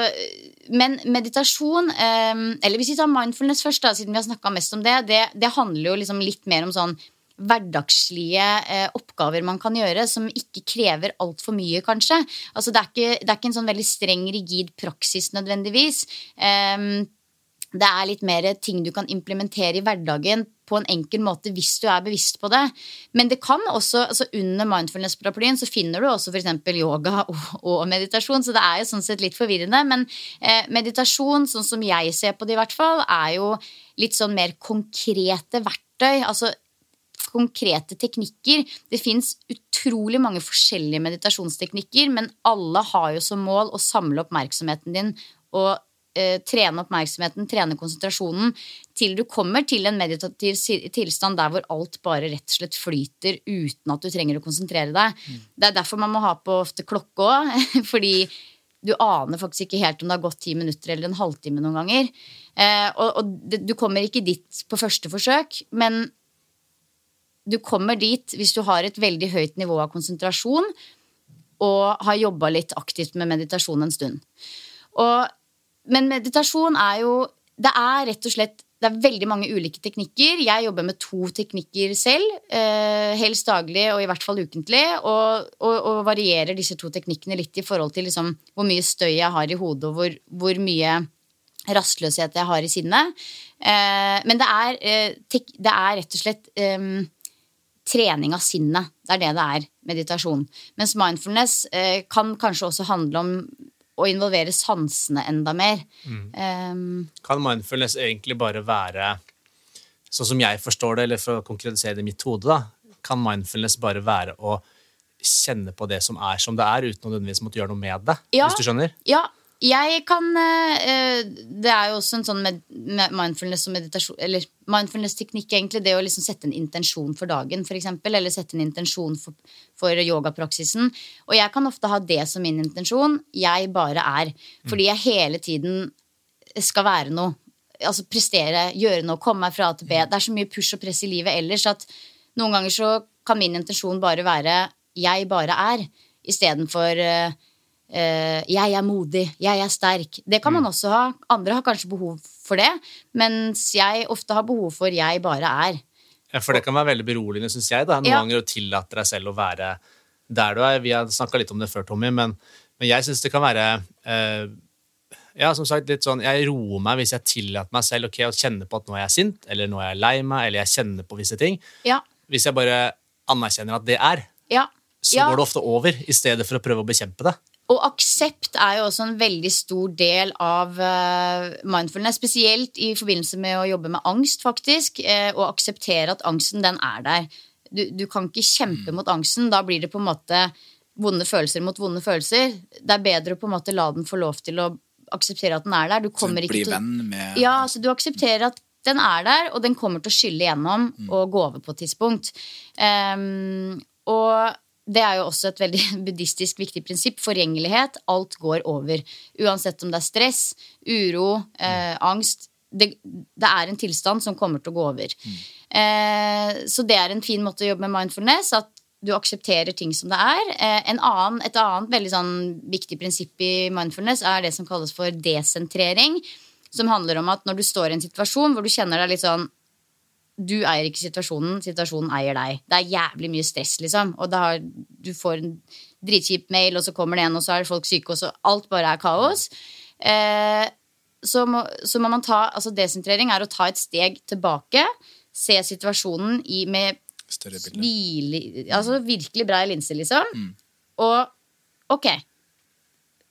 men meditasjon, eh, eller hvis vi tar mindfulness først, da, siden vi har snakka mest om det, det, det handler jo liksom litt mer om sånn hverdagslige eh, oppgaver man kan gjøre, som ikke krever altfor mye, kanskje. Altså, det, er ikke, det er ikke en sånn veldig streng, rigid praksis nødvendigvis. Eh, det er litt mer ting du kan implementere i hverdagen på en enkel måte hvis du er bevisst på det. Men det kan også, altså under mindfulness-paraplyen så finner du også f.eks. yoga og, og meditasjon, så det er jo sånn sett litt forvirrende. Men eh, meditasjon, sånn som jeg ser på det i hvert fall, er jo litt sånn mer konkrete verktøy. altså konkrete teknikker. Det fins utrolig mange forskjellige meditasjonsteknikker, men alle har jo som mål å samle oppmerksomheten din og eh, trene oppmerksomheten, trene konsentrasjonen, til du kommer til en meditativ tilstand der hvor alt bare rett og slett flyter uten at du trenger å konsentrere deg. Det er derfor man må ha på ofte klokke òg, fordi du aner faktisk ikke helt om det har gått ti minutter eller en halvtime noen ganger. Eh, og og det, du kommer ikke dit på første forsøk, men du kommer dit hvis du har et veldig høyt nivå av konsentrasjon og har jobba litt aktivt med meditasjon en stund. Og, men meditasjon er jo Det er rett og slett det er veldig mange ulike teknikker. Jeg jobber med to teknikker selv. Eh, helst daglig og i hvert fall ukentlig. Og, og, og varierer disse to teknikkene litt i forhold til liksom, hvor mye støy jeg har i hodet, og hvor, hvor mye rastløshet jeg har i sinnet. Eh, men det er, eh, det er rett og slett eh, trening av sinnet. Det er det det er, meditasjon. Mens mindfulness kan kanskje også handle om å involvere sansene enda mer. Eh, Kan mindfulness egentlig bare være Sånn som jeg forstår det, eller for å konkretisere det i mitt hode, da, kan mindfulness bare være å kjenne på det som er som det er, uten å nødvendigvis måtte gjøre noe med det? Ja. Hvis du skjønner? Ja, jeg kan eh, Det er jo også en sånn med, med mindfulness og meditasjon Eller mindfulness-teknikk, egentlig. Det å liksom sette en intensjon for dagen, eksempel, Eller sette en intensjon for, for yogapraksisen. Og jeg kan ofte ha det som min intensjon. Jeg bare er. Fordi jeg hele tiden skal være noe. Altså prestere, gjøre noe, komme meg fra A til B. Det er så mye push og press i livet ellers at noen ganger så kan min intensjon bare være 'jeg bare er', istedenfor uh, Eh, jeg er modig, jeg er sterk. Det kan man også ha. Andre har kanskje behov for det, mens jeg ofte har behov for 'jeg bare er'. Ja, for det kan være veldig beroligende, syns jeg, da, noen Ja. ganger å tillate deg selv å være der du er. Vi har snakka litt om det før, Tommy, men, men jeg syns det kan være uh, Ja, som sagt, litt sånn Jeg roer meg hvis jeg tillater meg selv ok, å kjenne på at nå er jeg sint, eller nå er jeg lei meg, eller jeg kjenner på visse ting. Ja, Hvis jeg bare anerkjenner at det er, ja. så ja. går det ofte over, i stedet for å prøve å bekjempe det. Og aksept er jo også en veldig stor del av eh, mindfulness. Spesielt i forbindelse med å jobbe med angst, faktisk. eh, og akseptere at angsten, den er der. Du, du kan ikke kjempe mot angsten. Da blir det på en måte vonde følelser mot vonde følelser. Det er bedre å på en måte la den få lov til å akseptere at den er der. Du kommer ikke til med Ja, så du aksepterer at den er der, og den kommer til å skylle gjennom og gå over på et tidspunkt. Um, og det er jo også et veldig buddhistisk viktig prinsipp. Forgjengelighet. Alt går over. Uansett om det er stress, uro, eh, angst. Det, det er en tilstand som kommer til å gå over. Eh, så det er en fin måte å jobbe med mindfulness. At du aksepterer ting som det er. Eh, en annen, et annet veldig sånn viktig prinsipp i mindfulness er det som kalles for desentrering. Som handler om at når du står i en situasjon hvor du kjenner deg litt sånn Du eier ikke situasjonen, situasjonen eier deg. Det er jævlig mye stress, liksom. Og da har, du får en dritkjip mail, og så kommer det en, og så er folk syke, og så alt bare er kaos. Eh, så, må, så må man ta Altså desentrering er å ta et steg tilbake. Se situasjonen i, med hvile, altså virkelig brei linse, liksom. Og ok,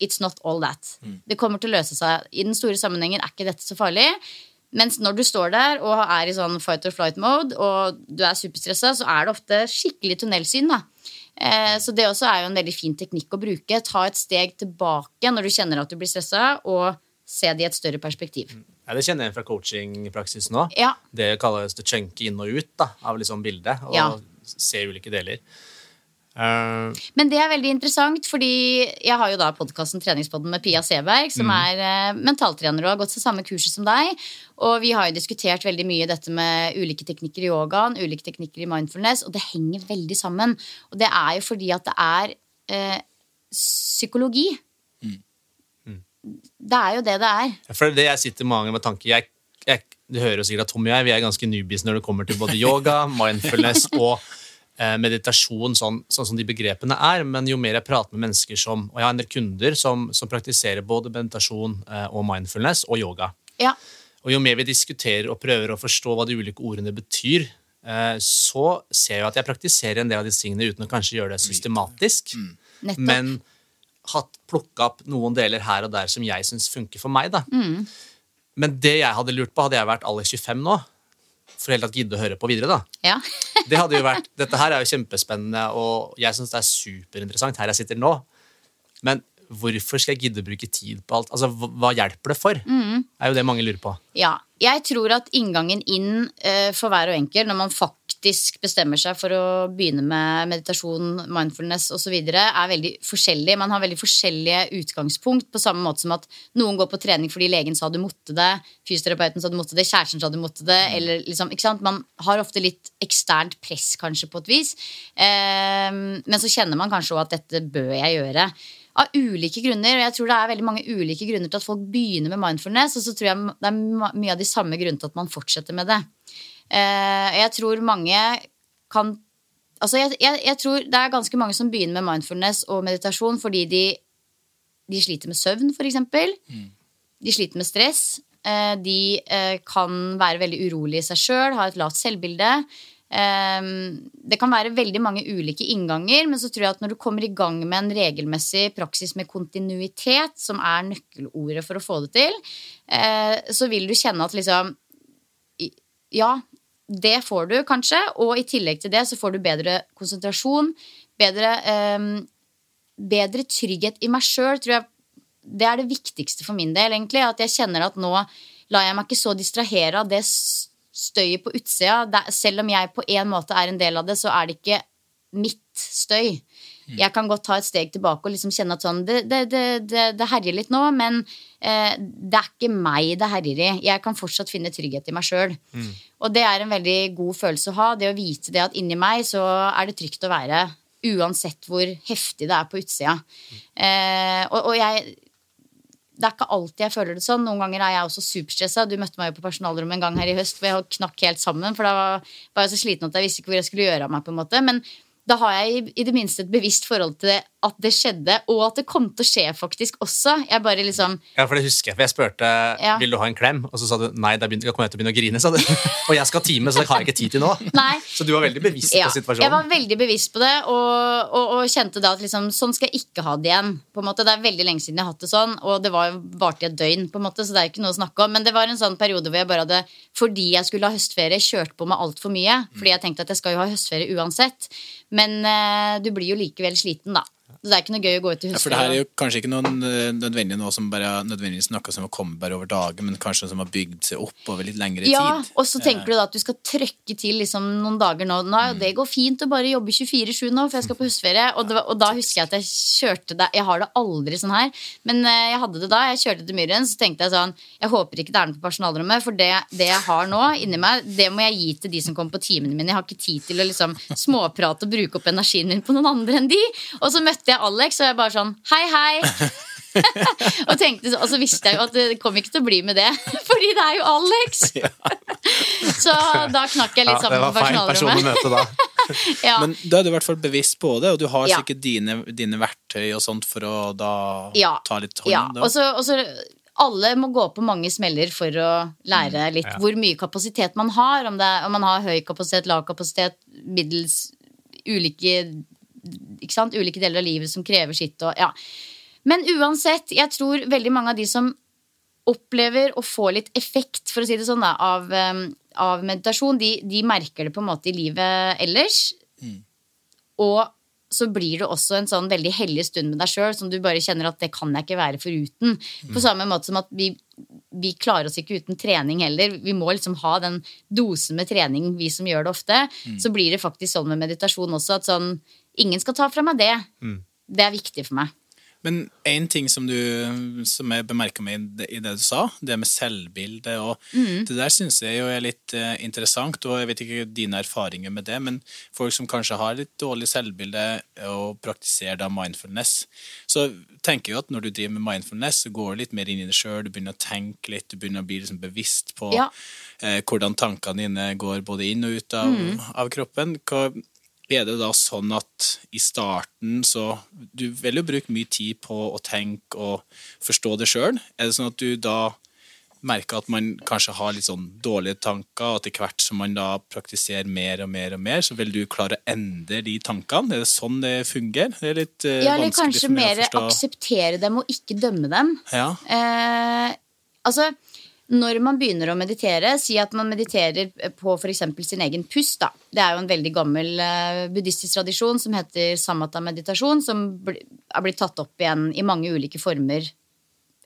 it's not all that. Det kommer til å løse seg. I den store sammenhengen er ikke dette så farlig. Mens når du står der og er i sånn fight or flight mode, og du er superstressa, så er det ofte skikkelig tunnelsyn. da. Eh, så det også er jo en veldig fin teknikk å bruke. Ta et steg tilbake når du kjenner at du blir stressa, og se det i et større perspektiv. Ja, det kjenner jeg fra coachingpraksisen òg. Ja, Det kalles det chunky inn og ut da, av liksom bildet, og Ja. se ulike deler. Eh, Men det er veldig interessant, fordi jeg har jo da podkasten Treningspodden med Pia Seberg, som er uh, mentaltrener og har gått til samme kurset som deg. Og vi har jo diskutert veldig mye dette med ulike teknikker i yogaen, ulike teknikker i mindfulness, og det henger veldig sammen. Og det er jo fordi at det er uh, psykologi. Det er jo det det er. For det er jeg sitter mange med tanke jeg, jeg, Du hører jo sikkert at Tom og jeg vi er ganske newbies når det kommer til både yoga, mindfulness og meditasjon, sånn, sånn som de begrepene er. Men jo mer jeg prater med mennesker som Og jeg har en del kunder som, som praktiserer både meditasjon eh, og mindfulness og yoga. Ja. Og jo mer vi diskuterer og prøver å forstå hva de ulike ordene betyr, eh, så ser jeg at jeg praktiserer en del av disse tingene uten å kanskje gjøre det systematisk. Mm. Men hatt plukka opp noen deler her og der som jeg syns funker for meg. da. Mm. Men det jeg hadde lurt på, hadde jeg vært alder 25 nå, for helt tatt gidde å høre på videre, da. ja. Det hadde jo vært, Dette her er jo kjempespennende, og jeg syns det er superinteressant her jeg sitter nå. Men hvorfor skal jeg gidde å bruke tid på alt? Altså, hva, hjelper det for? er jo det mange lurer på. Ja. Jeg tror at inngangen inn eh, for hver og enkel, når man faktisk bestemmer seg for å begynne med meditasjon, mindfulness osv., er veldig forskjellig. Man har veldig forskjellige utgangspunkt, på samme måte som at noen går på trening fordi legen sa du måtte det, fysioterapeuten sa du måtte det, kjæresten sa du måtte det, eller liksom, ikke sant? Man har ofte litt eksternt press, kanskje, på et vis. Eh, men så kjenner man kanskje òg at dette bør jeg gjøre av ulike grunner. Og jeg tror det er veldig mange ulike grunner til at folk begynner med mindfulness, og så tror jeg det er mye av de samme grunnene til at man fortsetter med det. Eh, jeg tror mange kan Altså, jeg, jeg, jeg tror det er ganske mange som begynner med mindfulness og meditasjon fordi de, de sliter med søvn, for eksempel. De sliter med stress. Eh, de eh, kan være veldig urolige i seg sjøl, ha et lavt selvbilde. Eh, det kan være veldig mange ulike innganger, men så tror jeg at når du kommer i gang med en regelmessig praksis med kontinuitet, som er nøkkelordet for å få det til, så vil du kjenne at liksom Ja, det får du kanskje, og i tillegg til det så får du bedre konsentrasjon, bedre, eh, bedre trygghet i meg sjøl, tror jeg det er det viktigste for min del, egentlig. At jeg kjenner at nå lar jeg meg ikke så distrahere av det støyet på utsida. Selv om jeg på en måte er en del av det, så er det ikke mitt støy. Jeg kan godt ta et steg tilbake og liksom kjenne at sånn Det, det, det, det, herjer litt nå, men eh, det er ikke meg det herjer i. Jeg kan fortsatt finne trygghet i meg sjøl. Og det er en veldig god følelse å ha. Det å vite det at inni meg så er det trygt å være. Uansett hvor heftig det er på utsida. Eh, og, og jeg det er ikke alltid jeg føler det sånn. Noen ganger er jeg også superstressa. Du møtte meg jo på personalrommet en gang her i høst hvor jeg knakk helt sammen. For da var var jeg så sliten at jeg visste ikke hvor jeg skulle gjøre av meg. på en måte Men da har jeg i- det minste et bevisst forhold til det, at det skjedde, og at det kom til å skje faktisk også. Jeg bare liksom Ja, for det husker jeg, for jeg spurte Ja. vil du ha en klem, og så sa du nei, da kommer jeg til å begynne å grine. Sa du. Og jeg skal ha time, så det har jeg ikke tid til nå. Nei. Så du var veldig bevisst Ja, på jeg var veldig bevisst på det, og, og, og kjente da at liksom, sånn skal jeg ikke ha det igjen. På en måte, Det er veldig lenge siden jeg har hatt det sånn, og det var varte i et døgn, på en måte, så det er ikke noe å snakke om. Men det var en sånn periode hvor jeg bare hadde, fordi jeg skulle ha høstferie, kjørt på med altfor mye. Fordi jeg tenkte at jeg skal jo ha høstferie uansett. Men eh, du blir jo likevel sliten, da. Så det er ikke noe gøy å gå ut i Ja, for det her er jo kanskje ikke noen eh, nødvendig noe som bare, nødvendigvis noe som har kommet bare over dagen, men kanskje noe som har bygd seg opp over litt lengre Ja, tid. og så tenker du da at du skal trøkke til liksom noen dager nå. nå det går fint å bare jobbe 24-7 nå, for jeg skal på høstferie. Og, det og da husker jeg at jeg kjørte det Jeg har det aldri sånn her, men eh, jeg hadde det da. Jeg kjørte til Myren, så tenkte jeg sånn Jeg håper ikke det er noe på personalrommet, for det, det jeg har nå inni meg, det må jeg gi til de som kommer på timene mine. Jeg har ikke tid til å liksom småprate og bruke opp energien min på noen andre enn de. Og så møtte jeg Alex, og jeg bare sånn Hei, hei. og, tenkte, så- og så visste jeg jo at det kom ikke til å bli med det, fordi det er jo Alex. så da knakk jeg litt Ja, det sammen var på feil person å personalrommet. møte da. Ja. Men da er du i hvert fall bevisst på det, og du har Ja. sikkert dine, dine verktøy og sånt for å da Ja. ta litt hånd Ja, og så, og så alle må gå på mange smeller for å lære litt ja. hvor mye kapasitet man har. Om, det, er- om man har høy kapasitet, lav kapasitet, middels ulike, sant? ulike deler av livet som krever sitt. Og, ja. Men uansett, jeg tror veldig mange av de som opplever å få litt effekt for å si det sånn da, av, um, av meditasjon, de, de merker det på en måte i livet ellers. Og så blir det også en sånn veldig hellig stund med deg sjøl som du bare kjenner at det kan jeg ikke være foruten. På samme måte som at vi, vi klarer oss ikke uten trening heller. Vi må liksom ha den dosen med trening, vi som gjør det ofte. Så blir det faktisk sånn med meditasjon også at sånn Ingen skal ta fra meg det. Det er viktig for meg. Men én ting som, du, som jeg bemerka meg i det, du sa, det med selvbilde og Mm. Det der syns jeg jo er litt eh, interessant, og jeg vet ikke dine erfaringer med det, men folk som kanskje har litt dårlig selvbilde og praktiserer da mindfulness, så tenker jeg at når du driver med mindfulness, så går du litt mer inn i det sjøl, du begynner å tenke litt, du begynner å bli liksom bevisst på Ja. eh, hvordan tankene dine går både inn og ut av, Mm. av kroppen. Hva, er det da sånn at i starten så Du vil jo bruke mye tid på å tenke og forstå det sjøl. Er det sånn at du da merker at man kanskje har litt sånn dårlige tanker, og etter hvert som man da praktiserer mer og mer og mer, så vil du klare å endre de tankene? Er det sånn det fungerer? Det er litt uh, Ja, eller kanskje mer akseptere dem og ikke dømme dem. Ja. Eh, altså, når man begynner å meditere, si at man mediterer på f.eks. sin egen pust. Da. Det er jo en veldig gammel uh, buddhistisk tradisjon som heter samatha-meditasjon, som er blitt tatt opp igjen i mange ulike former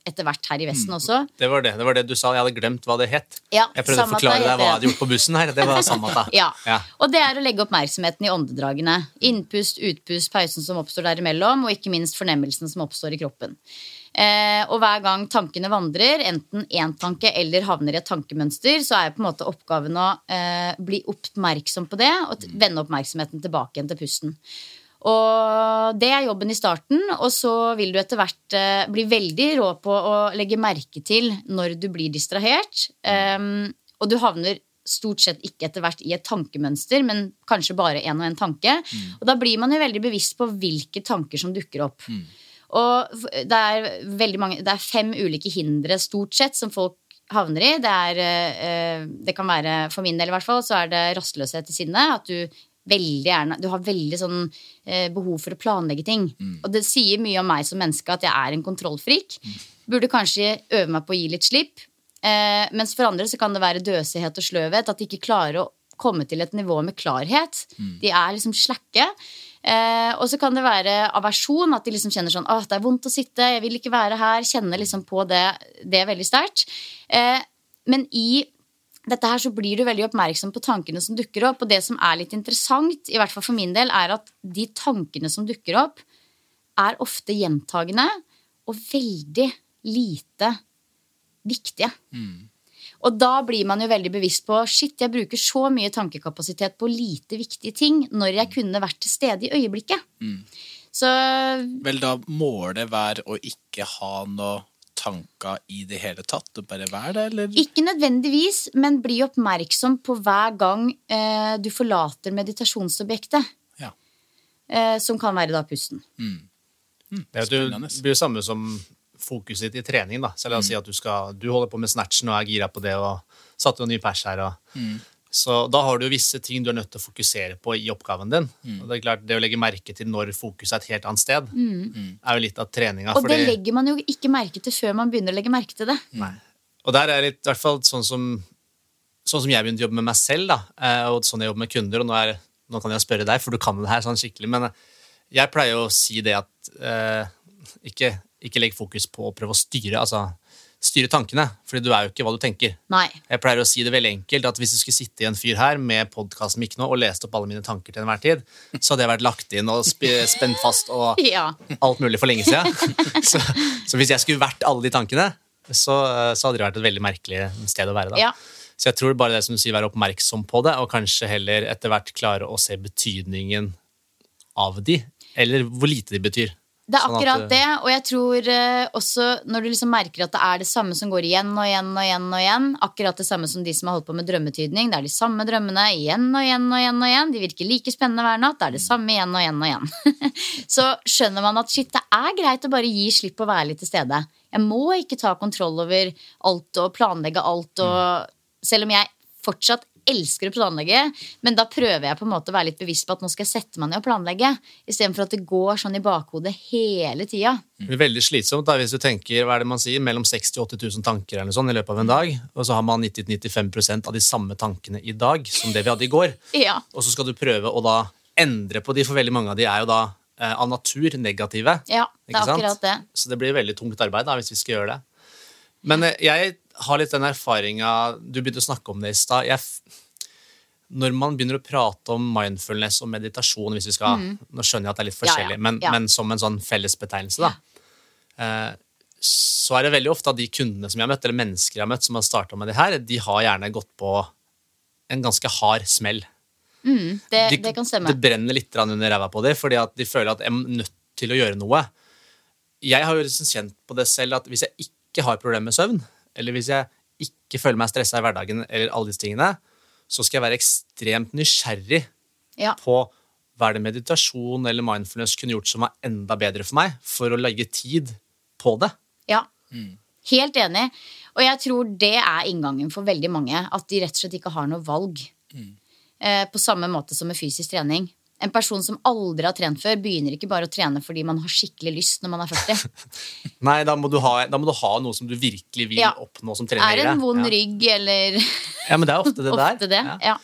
etter hvert her i Vesten også. Det var det, det var det du sa. Jeg hadde glemt hva det het. Ja, jeg prøvde å forklare deg hva jeg hadde gjort på bussen her. Det var samatha. Ja. Ja. Og det er å legge oppmerksomheten i åndedragene. Innpust, utpust, pausen som oppstår derimellom, og ikke minst fornemmelsen som oppstår i kroppen. Eh, og hver gang tankene vandrer, enten én tanke eller havner i et tankemønster, så er på en måte oppgaven å eh, bli oppmerksom på det og vende oppmerksomheten tilbake igjen til pusten. Og det er jobben i starten, og så vil du etter hvert eh, bli veldig rå på å legge merke til når du blir distrahert. Um, og du havner stort sett ikke etter hvert i et tankemønster, men kanskje bare én og én tanke. Og da blir man jo veldig bevisst på hvilke tanker som dukker opp. Og det er mange Det er fem ulike hindre stort sett som folk havner i. Det, er, eh, det kan være, for min del i hvert fall, så er det rastløshet i sinnet. At du veldig gjerne Du har veldig sånn eh, behov for å planlegge ting. Og det sier mye om meg som menneske at jeg er en kontrollfrik. Burde kanskje øve meg på å gi litt slipp. Eh, mens for andre så kan det være døsighet og sløvhet. At de ikke klarer å komme til et nivå med klarhet. De er liksom slakke. Eh, og så kan det være aversjon, at de liksom kjenner sånn at det er vondt å sitte, jeg vil ikke være her. Kjenner liksom på det, det veldig sterkt. Eh, men i dette her så blir du veldig oppmerksom på tankene som dukker opp. Og det som er litt interessant, i hvert fall for min del, er at de tankene som dukker opp, er ofte gjentagende og veldig lite viktige. Og da blir man jo veldig bevisst på shit, jeg bruker så mye tankekapasitet på lite viktige ting når jeg kunne vært til stede i øyeblikket. Så Vel, da må det være å ikke ha noe tanker i det hele tatt, og bare være det, eller? Ikke nødvendigvis, men bli oppmerksom på hver gang eh, du forlater meditasjonsobjektet. Ja. Eh, som kan være da pusten. Det er det blir jo samme som fokuset ditt i trening. da. Så la oss si at du, skal, du holder på med snatchen og er gira på det og satte en ny pers her. Og, Så da har du jo visse ting du er nødt til å fokusere på i oppgaven din. Og Det er klart, det å legge merke til når fokuset er et helt annet sted, er jo litt av treninga. Og det legger man jo ikke merke til før man begynner å legge merke til det. Nei. Og der er litt, i hvert fall sånn som, sånn som jeg begynte å jobbe med meg selv, da, eh, og sånn jeg jobber med kunder, og nå, er, nå kan jeg spørre deg, for du kan det her sånn skikkelig, men jeg pleier å si det at eh, ikke, ikke legg fokus på å prøve å styre, altså styre tankene, fordi du er jo ikke hva du tenker. Nei. Jeg pleier å si det veldig enkelt, at hvis du skulle sitte i en fyr her med podkasten nå og lest opp alle mine tanker til enhver tid, så hadde jeg vært lagt inn og sp spent fast og Ja. alt mulig for lenge siden. så, så hvis jeg skulle vært alle de tankene, så, så hadde det vært et veldig merkelig sted å være. da. Ja. Så jeg tror bare det som du sier, være oppmerksom på det, og kanskje heller etter hvert klare å se betydningen av de, eller hvor lite de betyr. Det er Sånn at, akkurat det, og jeg tror eh, også når du liksom merker at det er det samme som går igjen og igjen og igjen, og igjen akkurat det samme som de som har holdt på med drømmetydning. Det er de samme drømmene igjen og igjen og igjen. og igjen De virker like spennende hver natt. Det er det samme igjen og igjen og igjen. Så skjønner man at shit, det er greit å bare gi slipp å være litt til stede. Jeg må ikke ta kontroll over alt og planlegge alt, og selv om jeg fortsatt elsker å planlegge, men da prøver jeg på en måte å være litt bevisst på at nå skal jeg sette meg ned og planlegge, istedenfor at det går sånn i bakhodet hele tida. Veldig slitsomt da, hvis du tenker hva er det man sier, mellom 60 og 80 000 tanker eller sånt i løpet av en dag, og så har man 90-95% av de samme tankene i dag som det vi hadde i går. Ja. Og så skal du prøve å da endre på de, for veldig mange av de er jo da eh, av natur negative. Ja, det er akkurat det. Så det blir veldig tungt arbeid da, hvis vi skal gjøre det. Men eh, jeg har litt den erfaringa Du begynte å snakke om det i stad. Når man begynner å prate om mindfulness og meditasjon hvis vi skal, Nå skjønner jeg at det er litt forskjellig, Ja, ja, Men, men som en sånn fellesbetegnelse, da. Eh, så er det veldig ofte at de kundene som jeg har møtt, eller mennesker jeg har møtt som har starta med det her, de har gjerne gått på en ganske hard smell. Det, De- det kan stemme. Det brenner litt under ræva på dem, fordi at de føler at de er nødt til å gjøre noe. Jeg har jo liksom kjent på det selv at hvis jeg ikke har problemer med søvn, eller hvis jeg ikke føler meg stressa i hverdagen, eller alle disse tingene, så skal jeg være ekstremt nysgjerrig Ja. på hva er det meditasjon eller mindfulness kunne gjort som var enda bedre for meg, for å legge tid på det. Ja. Helt enig. Og jeg tror det er inngangen for veldig mange. At de rett og slett ikke har noe valg. Eh, på samme måte som med fysisk trening. En person som aldri har trent før, begynner ikke bare å trene fordi man har skikkelig lyst når man er 40. Nei, da må, du ha, da må du ha noe som du virkelig vil Ja. oppnå som trener. Er det en vond ja. rygg eller Ja, men det er ofte det der. ofte det? Ja. Ja.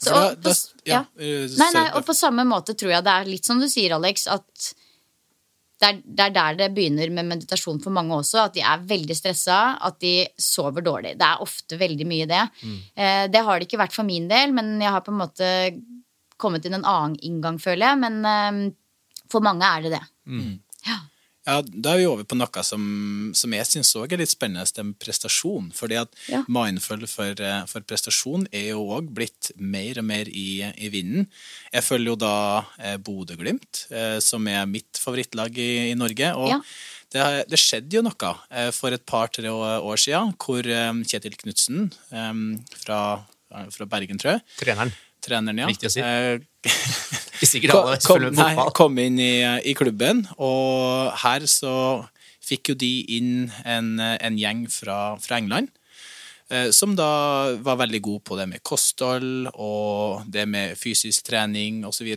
Så, og på, ja, eh, Nei, nei, og på samme måte tror jeg det er litt som du sier, Alex, at det er, det er der det begynner med meditasjon for mange også. At de er veldig stressa, at de sover dårlig. Det er ofte veldig mye det. Mm. Eh, det har det ikke vært for min del, men jeg har på en måte kommet inn en annen inngang, føler jeg. Men eh, for mange er det det. Ja. Ja, Da er vi over på noe som, som jeg syns òg er litt spennende, det med prestasjon. Fordi at Ja. mindful for, eh, for prestasjon er jo òg blitt mer og mer i, i vinden. Jeg følger jo da eh, Bodø-Glimt, eh, som er mitt favorittlag i, i Norge. Og Ja. det, det skjedde jo noe eh, for et par-tre år siden, hvor Kjetil Knutsen fra, fra Bergen, tror jeg, Treneren. Treneren, ja, Viktig å si. eh, Ikke sikkert alle kom, med nei, fotball. kom inn i, i klubben, og her så fikk jo de inn en, en gjeng fra, fra England. eh, Som da var veldig god på det med kosthold og det med fysisk trening osv.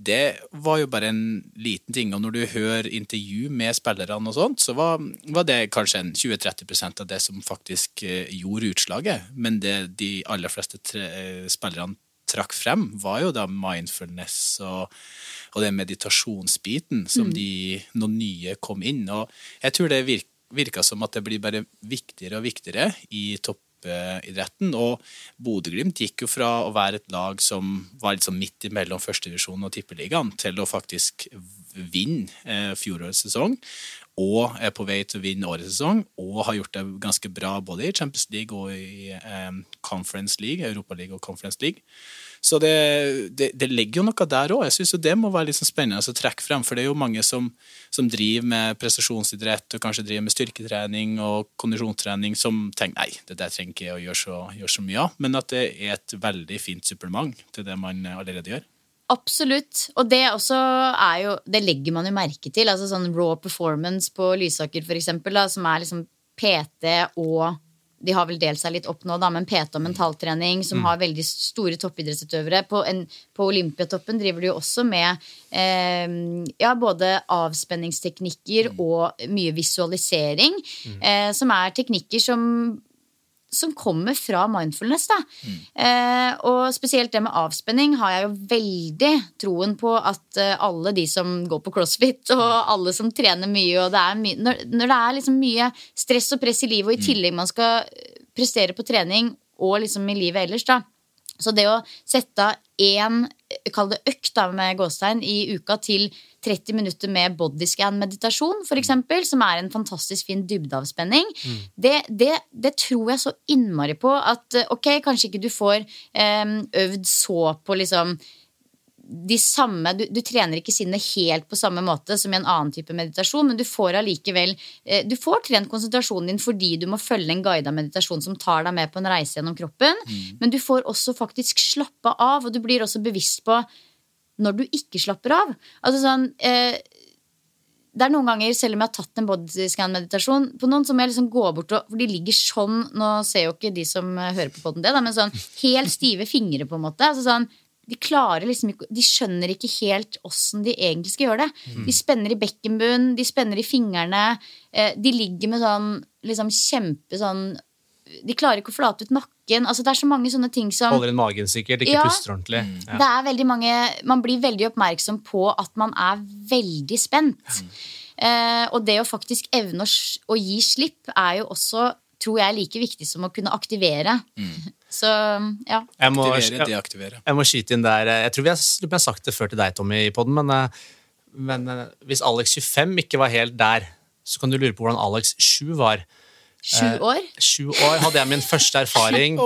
Det var jo bare en liten ting. Og når du hører intervju med spillerne, og sånt, så var, var det kanskje 20-30% av det som faktisk eh, gjorde utslaget. Men det de aller fleste tre, spillerne trakk frem, var jo da mindfulness og, og den meditasjonsbiten som de, noen nye kom inn. Og jeg tror det virk, virka som at det blir bare viktigere og viktigere i toppidretten. Og Bodø-Glimt gikk jo fra å være et lag som var litt sånn midt imellom førstedivisjon og tippeligaen, til å faktisk vinne eh, fjorårets sesong. Og er på vei til å vinne årets sesong, og har gjort det ganske bra både i Champions League og i eh, Conference League, Europa League og Conference League. Så det, det, det ligger jo noe der òg. Jeg syns det må være sånn spennende å trekke frem. For det er jo mange som, som driver med prestasjonsidrett og kanskje driver med styrketrening og kondisjonstrening, som tenker nei, det der trenger ikke å gjøre så, gjøre så mye av. Men at det er et veldig fint supplement til det man allerede gjør. Absolutt. Og det også er jo Det legger man jo merke til. Altså sånn raw performance på Lysaker, for eksempel, da, som er liksom PT og de har vel delt seg litt opp nå, da, men PT og mentaltrening, som har veldig store toppidrettsutøvere. På, en, på Olympiatoppen driver de jo også med eh, ja, både avspenningsteknikker og mye visualisering, eh, som er teknikker som som kommer fra mindfulness. Da. Eh, og spesielt det med avspenning har jeg jo veldig troen på at eh, alle de som går på crossfit, og alle som trener mye, og det er mye, når, når det er liksom mye stress og press i livet, og i tillegg man skal prestere på trening og liksom i livet ellers, da. Så det å sette av én, kall det økt da, med gåstegn, i uka til 30 minutter med bodyscan-meditasjon, for eksempel, som er en fantastisk fin dybdeavspenning, det, det, det tror jeg så innmari på at eh, ok, kanskje ikke du får eh, øvd så på liksom de samme, du, du trener ikke sinnet helt på samme måte som i en annen type meditasjon, men du får allikevel eh, Du får trent konsentrasjonen din fordi du må følge en guida meditasjon som tar deg med på en reise gjennom kroppen, men du får også faktisk slappe av, og du blir også bevisst på når du ikke slapper av. Altså sånn eh, det er noen ganger, selv om jeg har tatt en bodyscan-meditasjon, på noen så må jeg liksom gå bort og For de ligger sånn Nå ser jo ikke de som eh, hører på podden det, da, men sånn helt stive fingre, på en måte. Altså sånn, de klarer liksom ikke De skjønner ikke helt åssen de egentlig skal gjøre det. De spenner i bekkenbunnen, de spenner i fingrene. Eh, de ligger med sånn liksom kjempe sånn De klarer ikke å flate ut nakken. Altså Det er så mange sånne ting som Holder inn magen sikkert, ikke Ja. puster ordentlig. Ja. det er veldig mange Man blir veldig oppmerksom på at man er veldig spent. Eh, og det å faktisk evne å, å gi slipp er jo også, tror jeg, like viktig som å kunne aktivere. Så ja. Jeg må, Aktivere, deaktivere. jeg må skyte inn der eh, Jeg tror vi har, jeg sagt det før til deg, Tommy, i podden, men, eh, men eh, hvis Alex 25 ikke var helt der, så kan du lure på hvordan Alex 7 var. Sju Eh, år. Sju år hadde jeg min første erfaring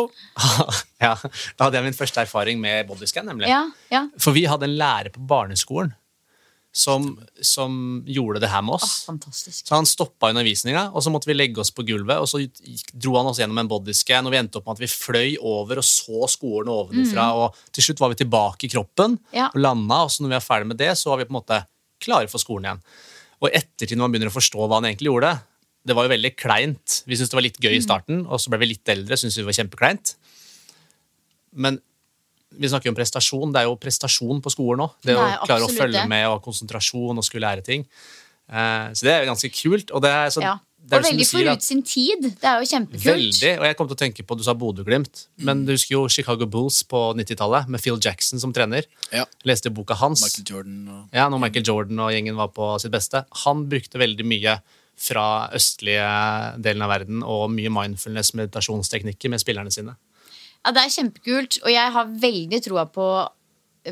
ja, Da hadde jeg min første erfaring med bodyscan, nemlig. Ja, ja. For vi hadde en lærer på barneskolen som, som gjorde det her med oss. fantastisk. Så han stoppa undervisninga, og så måtte vi legge oss på gulvet. Og så dro han oss gjennom en bodyscan, og vi endte opp med at vi fløy over og så skolen ovenfra. Og til slutt var vi tilbake i kroppen Ja. og landa, og så når vi var ferdig med det, så var vi på en måte klare for skolen igjen. Og ettertid, når man begynner å forstå hva han egentlig gjorde, det var jo veldig kleint. Vi syntes det var litt gøy i starten, og så ble vi litt eldre, syntes vi var kjempekleint. Men vi snakker jo om prestasjon. Det er jo prestasjon på skolen nå. Det Nei, å klare å følge det. med og ha konsentrasjon og skulle lære ting. Eh, så det er jo ganske kult. Og det er, så, Ja. det er Og veldig at- forut sin tid. Det er jo kjempekult. Veldig. Og jeg kom til å tenke på, du sa Bodø-Glimt, men du husker jo Chicago Bulls på 90-tallet, med Phil Jackson som trener. Ja. Leste boka hans. Michael Jordan og Ja, når Michael Jordan og gjengen var på sitt beste. Han brukte veldig mye fra østlige delen av verden og mye mindfulness meditasjonsteknikker med spillerne sine. Ja, det er kjempekult, og jeg har veldig troa på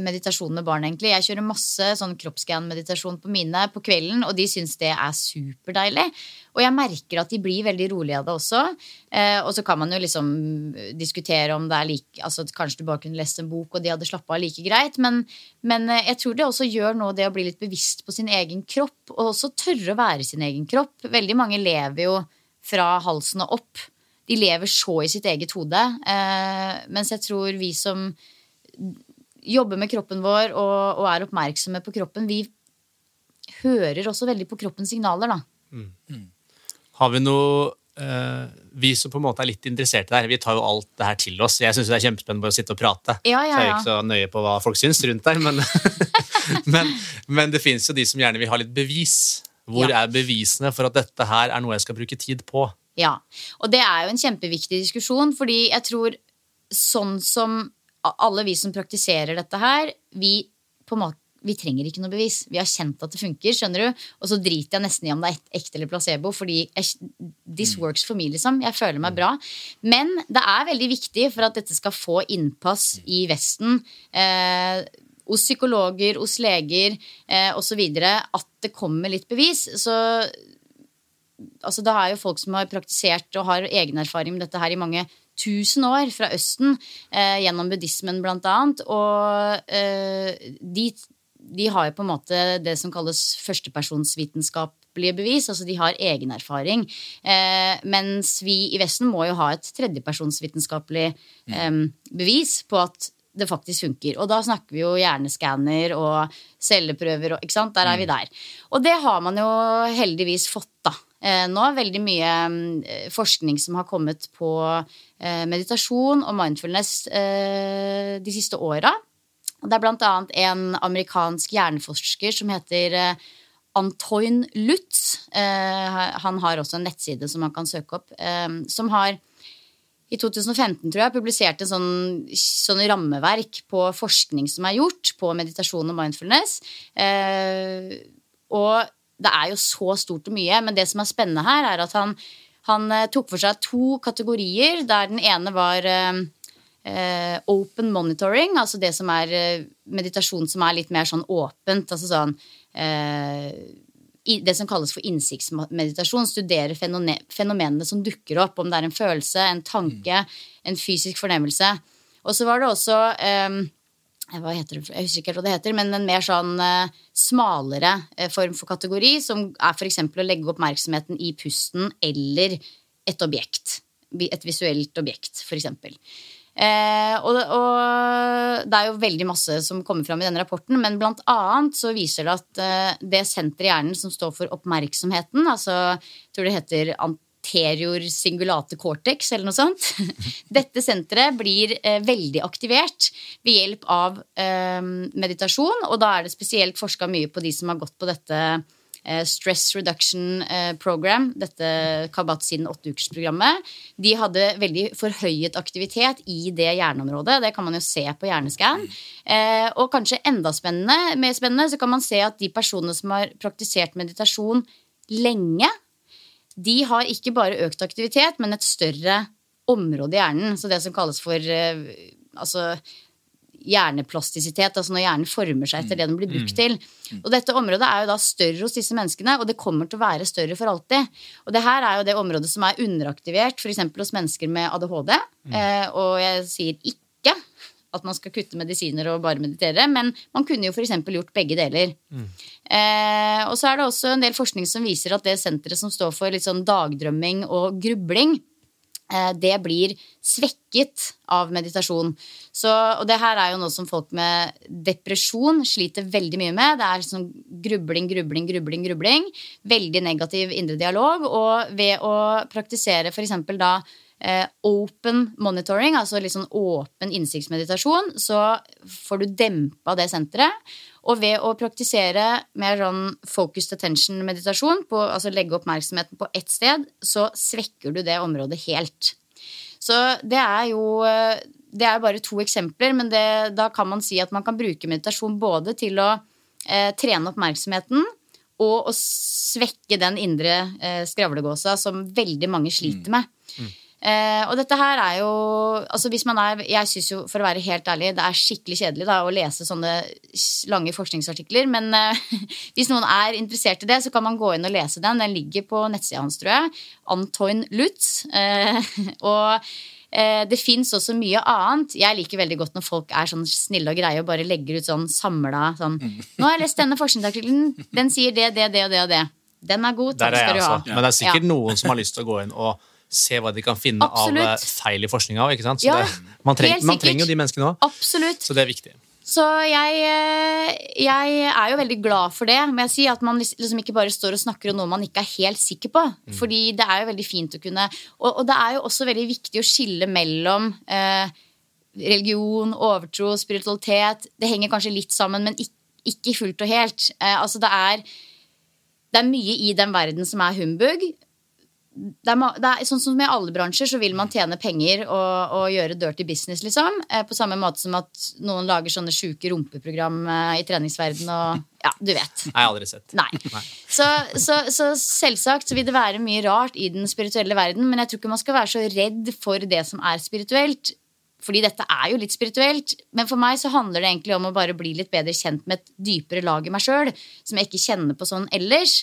meditasjon med barn, egentlig. Jeg kjører masse sånn kroppsscan-meditasjon på mine på kvelden, og de syns det er superdeilig. Og jeg merker at de blir veldig rolige av det også. Eh, og så kan man jo liksom diskutere om det er like altså Kanskje du bare kunne lest en bok, og de hadde slappa av like greit. Men, men eh, jeg tror det også gjør noe det å bli litt bevisst på sin egen kropp, og også tørre å være sin egen kropp. Veldig mange lever jo fra halsen og opp. De lever så i sitt eget hode. Eh, mens jeg tror vi som jobber med kroppen vår og, og er oppmerksomme på kroppen, vi hører også veldig på kroppens signaler, da. Har vi noe eh, Vi som på en måte er litt interesserte der, vi tar jo alt det her til oss. Jeg syns det er kjempespennende bare å sitte og prate. Ja, ja, ja, jeg er ikke så nøye på hva folk syns rundt der, men, men, men det fins jo de som gjerne vil ha litt bevis. Hvor Ja. er bevisene for at dette her er noe jeg skal bruke tid på? Ja, og det er jo en kjempeviktig diskusjon, fordi jeg tror sånn som alle vi som praktiserer dette her, vi på måte vi trenger ikke noe bevis. Vi har kjent at det funker, skjønner du? Og så driter jeg nesten i om det er ekte eller placebo, fordi jeg, this works for me, liksom. Jeg føler meg bra. Men det er veldig viktig for at dette skal få innpass i Vesten, eh, hos psykologer, hos leger eh, osv., at det kommer litt bevis. Så altså det er jo folk som har praktisert og har egen erfaring med dette her i mange tusen år fra Østen, eh, gjennom buddhismen blant annet. Og eh, de, de har jo på en måte det som kalles førstepersonsvitenskapelige bevis. Altså de har egen erfaring. Eh, mens vi i Vesten må jo ha et tredjepersonsvitenskapelig eh, bevis på at det faktisk funker. Og da snakker vi jo hjerneskanner og celleprøver og ikke sant. Der er vi der. Og det har man jo heldigvis fått, da. Eh, nå veldig mye eh, forskning som har kommet på eh, meditasjon og mindfulness de siste åra. Det er blant annet en amerikansk hjerneforsker som heter Antoine Lutz. Han har også en nettside som man kan søke opp, som har i 2015 tror jeg, publisert en sånn, sånn rammeverk på forskning som er gjort på meditasjon og mindfulness. Og det er jo så stort og mye, men det som er spennende her, er at han, han eh, tok for seg to kategorier, der den ene var eh, open monitoring, altså det som er uh, meditasjon som er litt mer sånn åpent. altså sånn uh, i det som kalles for innsiktsmeditasjon. Studere fenomen, fenomenene som dukker opp, om det er en følelse, en tanke, en fysisk fornemmelse. Og så var det også hva heter det, Jeg husker ikke hva det heter, men en mer sånn eh, smalere eh, form for kategori, som er f.eks. å legge oppmerksomheten i pusten eller et objekt. Et visuelt objekt, f.eks. Eh, og, og det er jo veldig masse som kommer fram i denne rapporten, men blant annet så viser det at eh, det senteret i hjernen som står for oppmerksomheten, altså jeg tror det heter anterior singulate cortex eller noe sånt, dette senteret blir eh, veldig aktivert ved hjelp av eh, meditasjon, og da er det spesielt forska mye på de som har gått på dette eh, Stress Reduction eh, Program, dette Kabat-siden åtteukersprogrammet, de hadde veldig forhøyet aktivitet i det hjerneområdet. Det kan man jo se på hjerneskann. Eh, og kanskje enda spennende, mer spennende, så kan man se at de personene som har praktisert meditasjon lenge, de har ikke bare økt aktivitet, men et større område i hjernen. Så det som kalles for eh, altså, hjerneplastisitet, altså når hjernen former seg etter det den blir brukt til. Og dette området er jo da større hos disse menneskene, og det kommer til å være større for alltid. Og det her er jo det området som er underaktivert, f.eks. hos mennesker med ADHD. Eh, og jeg sier ikke at man skal kutte medisiner og bare meditere, men man kunne jo f.eks. gjort begge deler. Eh, og så er det også en del forskning som viser at det senteret som står for litt sånn dagdrømming og grubling, eh, det blir svekket av meditasjon. Så, og det her er jo noe som folk med depresjon sliter veldig mye med. Det er sånn grubling, grubling, grubling, grubling. Veldig negativ indre dialog. Og ved å praktisere f.eks. da open monitoring, altså litt sånn åpen innsiktsmeditasjon, så får du dempa det senteret. Og ved å praktisere mer sånn focused attention-meditasjon, altså legge oppmerksomheten på ett sted, så svekker du det området helt. Så det er jo eh, Det er bare to eksempler, men det, da kan man si at man kan bruke meditasjon både til å eh, trene oppmerksomheten og å svekke den indre eh, skravlegåsa som veldig mange sliter med. Mm. Mm. Eh, og dette her er jo altså hvis man er, Jeg syns jo, for å være helt ærlig, det er skikkelig kjedelig da, å lese sånne lange forskningsartikler. Men eh, hvis noen er interessert i det, så kan man gå inn og lese den. Den ligger på nettsida hans, tror jeg. Antoine Lutz. Eh, og eh, det fins også mye annet. Jeg liker veldig godt når folk er sånn snille og greie og bare legger ut sånn samla sånn mm. Nå har jeg lest denne forskningsartikkelen. Den sier det, det, det og det og det. Den er god. Takk skal du ha. Men det er sikkert ja. noen som har lyst til å gå inn og se hva de kan finne Absolutt. av eh, feil i forskninga. Ja, man, treng, man, trenger jo de menneskene òg. Så det er viktig. Så jeg, eh, jeg, er jo veldig glad for det. Men jeg sier at man liksom ikke bare står og snakker om noe man ikke er helt sikker på. Mm. Fordi det er jo veldig fint å kunne Og, og det er jo også veldig viktig å skille mellom eh, religion, overtro, spiritualitet. Det henger kanskje litt sammen, men ikke, ikke fullt og helt. Eh, altså det er, det er mye i den verden som er humbug det er, det er, sånn som med alle bransjer, så vil man tjene penger og, og gjøre dirty business, liksom. Eh, på samme måte som at noen lager sånne sjuke rumpeprogram eh, i treningsverden og Ja, du vet. Nei, jeg har aldri sett. Nei. Nei. Så, så, så, selvsagt så vil det være mye rart i den spirituelle verden, men jeg tror ikke man skal være så redd for det som er spirituelt. Fordi dette er jo litt spirituelt. Men for meg så handler det egentlig om å bare bli litt bedre kjent med et dypere lag i meg sjøl, som jeg ikke kjenner på sånn ellers.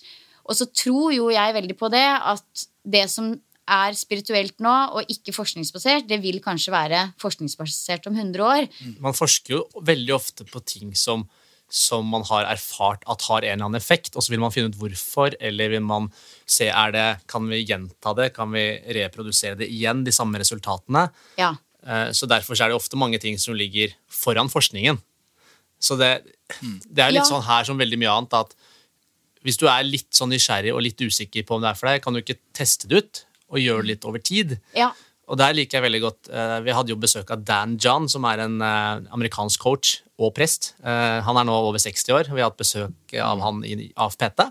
Og så tror jo jeg veldig på det at det som er spirituelt nå, og ikke forskningsbasert, det vil kanskje være forskningsbasert om 100 år. Mm. Man forsker jo veldig ofte på ting som, som man har erfart at har en eller annen effekt, og så vil man finne ut hvorfor, eller vil man se er det, kan vi gjenta det, kan vi reprodusere det igjen, de samme resultatene. Ja. Eh, så derfor er det ofte mange ting som ligger foran forskningen. Så det, mm. det er litt ja. sånn her som veldig mye annet at hvis du er litt sånn nysgjerrig og litt usikker på om det er for deg, kan du ikke teste det ut og gjøre det litt over tid. Ja. Og der liker jeg veldig godt eh, Vi hadde jo besøk av Dan John, som er en eh, amerikansk coach og prest. Eh, han er nå over 60 år. Vi har hatt besøk av han i AFPT.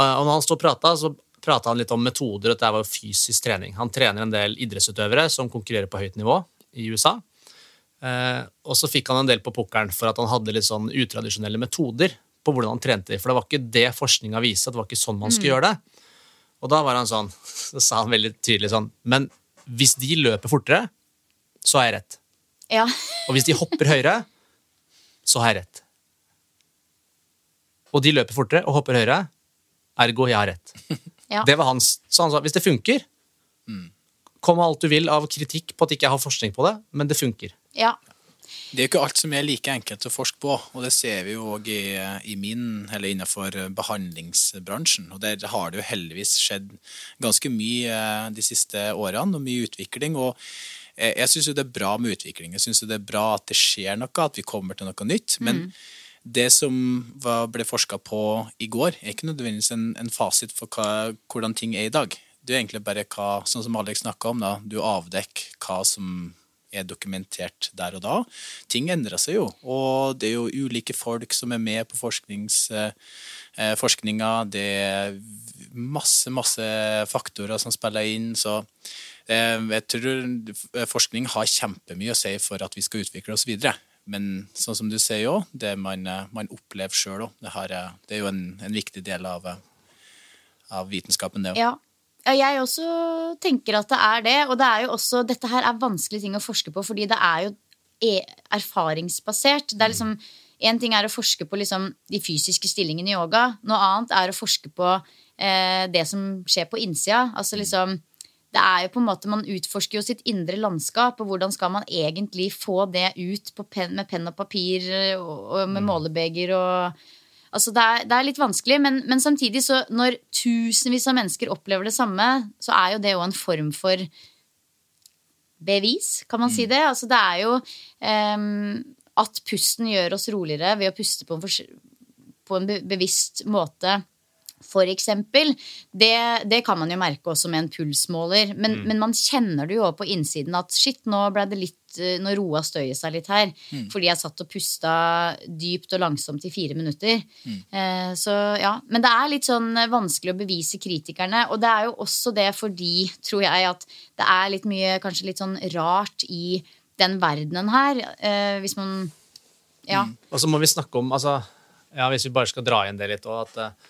Og når han stod og prata, så prata han litt om metoder, og det var fysisk trening. Han trener en del idrettsutøvere som konkurrerer på høyt nivå i USA. Og så fikk han en del på pukkelen for at han hadde litt sånn utradisjonelle metoder på hvordan han trente. For det var ikke det forskninga viste, at det var ikke sånn man skulle mm. gjøre det. Og da var han sånn, så sa han veldig tydelig sånn Men hvis de løper fortere, så har jeg rett. Ja. Og hvis de hopper høyere, så har jeg rett. Og de løper fortere og hopper høyere, ergo jeg har rett. Ja. Det var hans. Så han sa hvis det funker, mm. kom med alt du vil av kritikk på at ikke jeg har forskning på det, men det funker. Ja. Det er jo ikke alt som er like enkelt å forske på, og det ser vi jo òg i, i, min, eller innenfor behandlingsbransjen. Og der har det jo heldigvis skjedd ganske mye eh, de siste årene, og mye utvikling. og jeg syns det er bra med utvikling. Jeg syns det er bra at det skjer noe, at vi kommer til noe nytt. Men mm. det som ble forska på i går, er ikke nødvendigvis en, en fasit for hva, hvordan ting er i dag. Det er egentlig bare hva, sånn som Alex snakka om, da, du avdekker hva som er dokumentert der og da. Ting endrer seg jo, og det er jo ulike folk som er med på eh, forskninga. Det er masse, masse faktorer som spiller inn. så eh, jeg tror forskning har kjempemye å si for at vi skal utvikle oss videre. Men sånn som du sier òg, det man, man opplever sjøl òg, det, det, er jo en, en viktig del av, av vitenskapen, det òg. Jeg også tenker at det er det. Og det er jo også, dette her er vanskelige ting å forske på, fordi det er jo e, erfaringsbasert. Det er liksom, Én ting er å forske på liksom de fysiske stillingene i yoga. Noe annet er å forske på eh, det som skjer på innsida. Altså liksom, det er jo på en måte, Man utforsker jo sitt indre landskap, og hvordan skal man egentlig få det ut pen, med penn og papir og, og med mm. målebeger og Altså det, er, det er litt vanskelig, men, men, samtidig så når tusenvis av mennesker opplever det samme, så er jo det jo en form for bevis, kan man si mm. det? Altså det er jo um, at pusten gjør oss roligere ved å puste på en, på en bevisst måte for eksempel, det, det kan man jo merke også med en pulsmåler. Men, Mm. men man kjenner det jo på innsiden at shit, nå ble det litt Nå roa støyet seg litt her. Mm. Fordi jeg satt og pusta dypt og langsomt i fire minutter. Mm. Eh, så ja. Men det er litt sånn eh, vanskelig å bevise kritikerne. Og det er jo også det fordi, tror jeg, at det er litt mye kanskje litt sånn rart i den verdenen her. Eh, hvis man Ja. Og så må vi snakke om altså, ja, Hvis vi bare skal dra igjen det litt òg, at eh,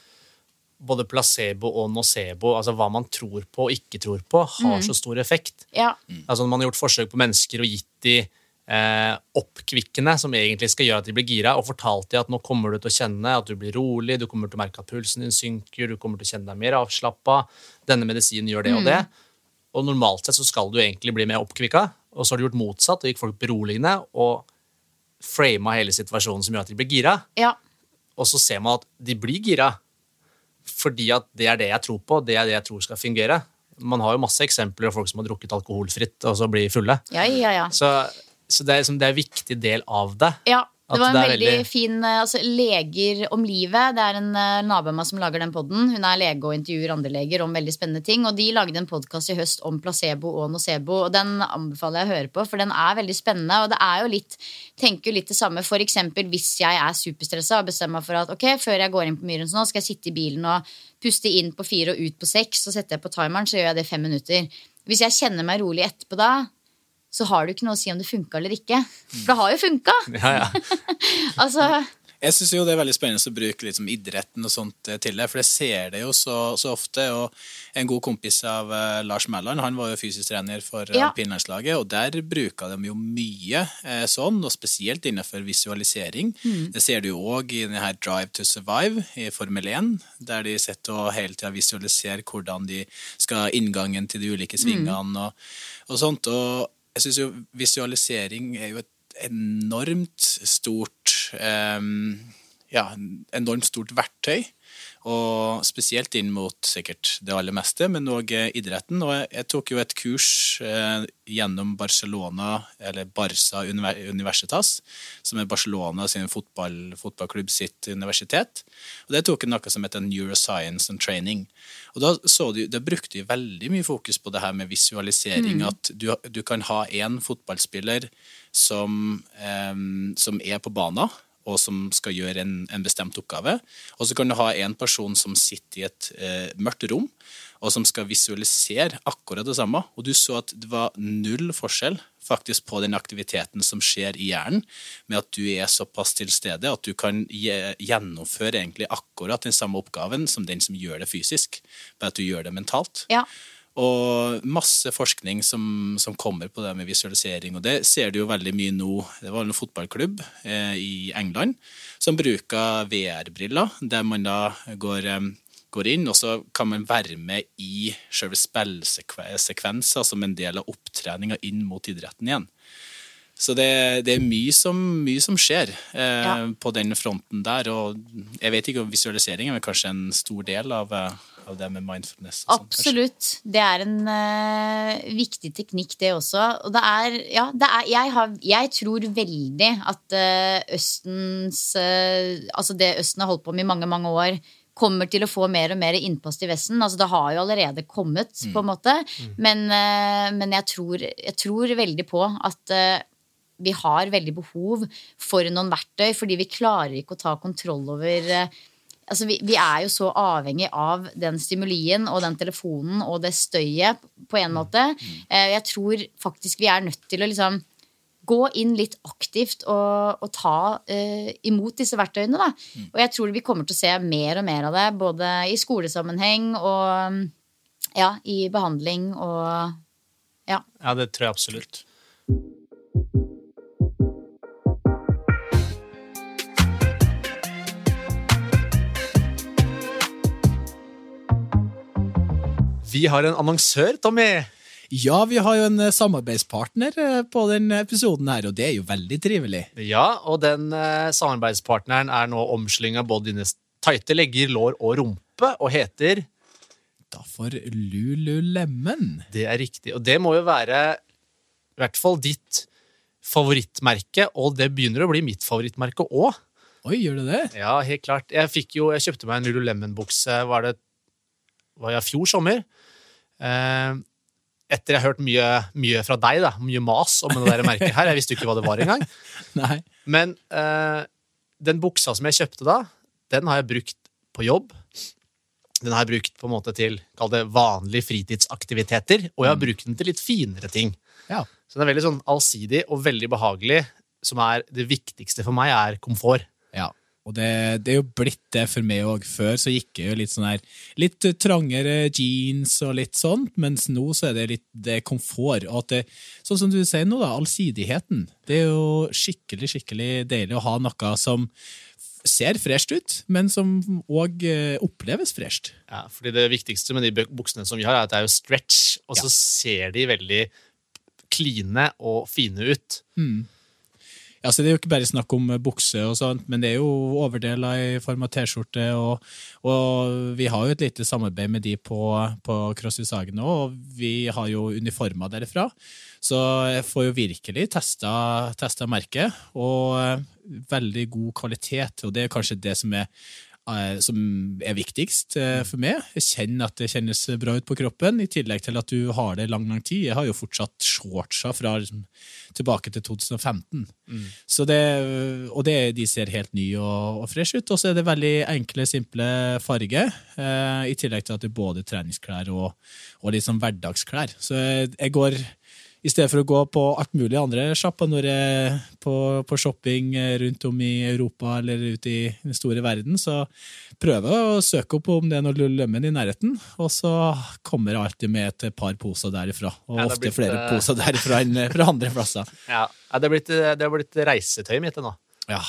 både placebo og nocebo, altså hva man tror på og ikke tror på, har så stor effekt. ja. Altså Når man har gjort forsøk på mennesker og gitt de eh, oppkvikkende som egentlig skal gjøre at de blir gira, og fortalt de at nå kommer du til å kjenne at du blir rolig, du kommer til å merke at pulsen din synker, du kommer til å kjenne deg mer avslappa, denne medisinen gjør det og det. Og normalt sett så skal du egentlig bli mer oppkvikka, og så har du gjort motsatt og gikk folk beroligende og frama hele situasjonen som gjør at de blir gira. ja. Og så ser man at de blir gira fordi at det er det jeg tror på, det er det jeg tror skal fungere. Man har jo masse eksempler av folk som har drukket alkoholfritt og så blir fulle. Ja, ja, ja. Så, så det, er, liksom, det er en viktig del av det. Ja, det var en det veldig, veldig- fin eh, altså, Leger om livet. Det er en uh, nabo av meg som lager den podden. Hun er lege og intervjuer andre leger om veldig spennende ting. Og de lagde en podkast i høst om placebo og nocebo, og den anbefaler jeg å høre på, for den er veldig spennende. Og det er jo litt tenker jo litt det samme. For eksempel hvis jeg er superstressa og bestemmer meg for at ok, før jeg går inn på Myrens nå, skal jeg sitte i bilen og puste inn på fire og ut på seks, så setter jeg på timeren, så gjør jeg det i fem minutter. Hvis jeg kjenner meg rolig etterpå da, så har det jo ikke noe å si om det funka eller ikke. For det har jo funka! Ja, ja. Altså, Jeg syns det er veldig spennende å bruke liksom idretten og sånt eh, til det, for jeg ser det jo så, så ofte. Og en god kompis av uh, Lars Mæland, han var jo fysisk trener for Ja. alpinlandslaget, og der bruka de jo mye eh, sånn, og spesielt innenfor visualisering. Det ser du jo òg i denne Drive to Survive i Formel 1, der de sitter og hele tida visualiserer hvordan de skal ha inngangen til de ulike svingene og, og sånt. Og jeg syns jo visualisering er jo et enormt stort um, ja, enormt stort verktøy. Og spesielt inn mot sikkert det aller meste, men òg idretten. Og jeg, tok jo et kurs eh, gjennom Barcelona, eller Barca Universitas, som er Barcelona sin fotball, fotballklubb sitt universitet. Og det tok noe som heter Neuroscience and Training. Og da, så du, da brukte de veldig mye fokus på det her med visualisering. At du, du kan ha én fotballspiller som, em, som er på banen og som skal gjøre en, en bestemt oppgave. Og så kan du ha en person som sitter i et eh, mørkt rom, og som skal visualisere akkurat det samme. Og du så at det var null forskjell faktisk på den aktiviteten som skjer i hjernen, med at du er såpass til stede at du kan gjennomføre egentlig akkurat den samme oppgaven som den som gjør det fysisk, bare at du gjør det mentalt. ja. Og masse forskning som, som kommer på det med visualisering. Og det ser du jo veldig mye nå. Det var en fotballklubb eh, i England som bruker VR-briller, der man da går, eh, går inn, og så kan man være med i selve spillsekvenser som en del av opptreninga inn mot idretten igjen. Så det, det er mye som, mye som skjer eh, Ja. på den fronten der. Og jeg vet ikke om visualisering er kanskje en stor del av, eh, av det med mindfulness. og sånt, kanskje. Absolutt. Det er en uh, viktig teknikk, det også. Og det er Ja, det er, jeg, har, jeg tror veldig at uh, Østens uh, Altså det Østen har holdt på med i mange, mange år, kommer til å få mer og mer innpass til Vesten. Altså det har jo allerede kommet, på en måte. Men, eh, men jeg, tror, jeg tror veldig på at vi har veldig behov for noen verktøy, fordi vi klarer ikke å ta kontroll over altså vi, vi er jo så avhengig av den stimulien og den telefonen og det støyet på en måte. Eh, Jeg tror faktisk vi er nødt til å liksom gå inn litt aktivt og, og ta uh, imot disse verktøyene. Da. Og jeg tror vi kommer til å se mer og mer av det, både i skolesammenheng og ja, i behandling og ja. Ja, det tror jeg absolutt. Vi har en annonsør, Tommy. Ja, vi har jo en eh, samarbeidspartner eh, på den episoden her, og det er jo veldig trivelig. Ja, og den eh, samarbeidspartneren er nå omslynga både dine tighte legger, lår og rumpe, og heter Da for Lululemon. Det er riktig. Og det må jo være i hvert fall ditt favorittmerke, og det begynner å bli mitt favorittmerke òg. Oi, gjør du det? Ja, helt klart. Jeg, jo, jeg kjøpte meg en Lululemon-bukse var det var jeg fjor sommer. Eh, etter jeg har hørt mye, mye fra deg, da, mye mas om det der merket her. Jeg visste jo ikke hva det var engang. Nei. Men eh, den buksa som jeg kjøpte da, den har jeg brukt på jobb. Den har jeg brukt på en måte til kall det vanlige fritidsaktiviteter, og jeg har brukt den til litt finere ting. Ja. Så den er veldig sånn allsidig og veldig behagelig, som er det viktigste for meg, er komfort. Ja. Og det, det er jo blitt det for meg òg. Før så gikk jeg jo litt sånn her Litt trangere jeans og litt sånt, mens nå så er det litt det er komfort. Og at det, sånn som du sier nå, da, allsidigheten. Det er jo skikkelig, skikkelig deilig å ha noe som ser fresht ut, men som òg oppleves fresht. Ja, fordi det viktigste med de buksene som vi har, er at det er jo stretch, og så ser de veldig kline og fine ut. Ja, så Det er jo ikke bare snakk om bukse, og sånt, men det er jo overdeler i form av T-skjorte. Og, og vi har jo et lite samarbeid med de på, på Crossfit Sagen nå, og vi har jo uniformer derifra. Så jeg får jo virkelig testa, merket, og eh, veldig god kvalitet. Og det er kanskje det som er eh, som er viktigst eh, for meg. Jeg kjenner at det kjennes bra ut på kroppen, i tillegg til at du har det lang, lang tid. Jeg har jo fortsatt shortsa fra liksom, tilbake til 2015. Så det, og det, de ser helt nye og, og fresh ut. Og så er det veldig enkle, simple farger, eh, i tillegg til at det er både treningsklær og, og sånn hverdagsklær. Så jeg, jeg går i stedet for å gå på alt mulig andre sjapper når jeg på, på shopping rundt om i Europa eller ute i den store verden, så prøver jeg å søke opp om det er noe lømmen i nærheten, og så kommer jeg alltid med et par poser derifra. Og Ja, ofte blitt, flere eh, poser derifra enn fra andre plasser. Ja, det har blitt, det har blitt reisetøyet mitt nå. Ja,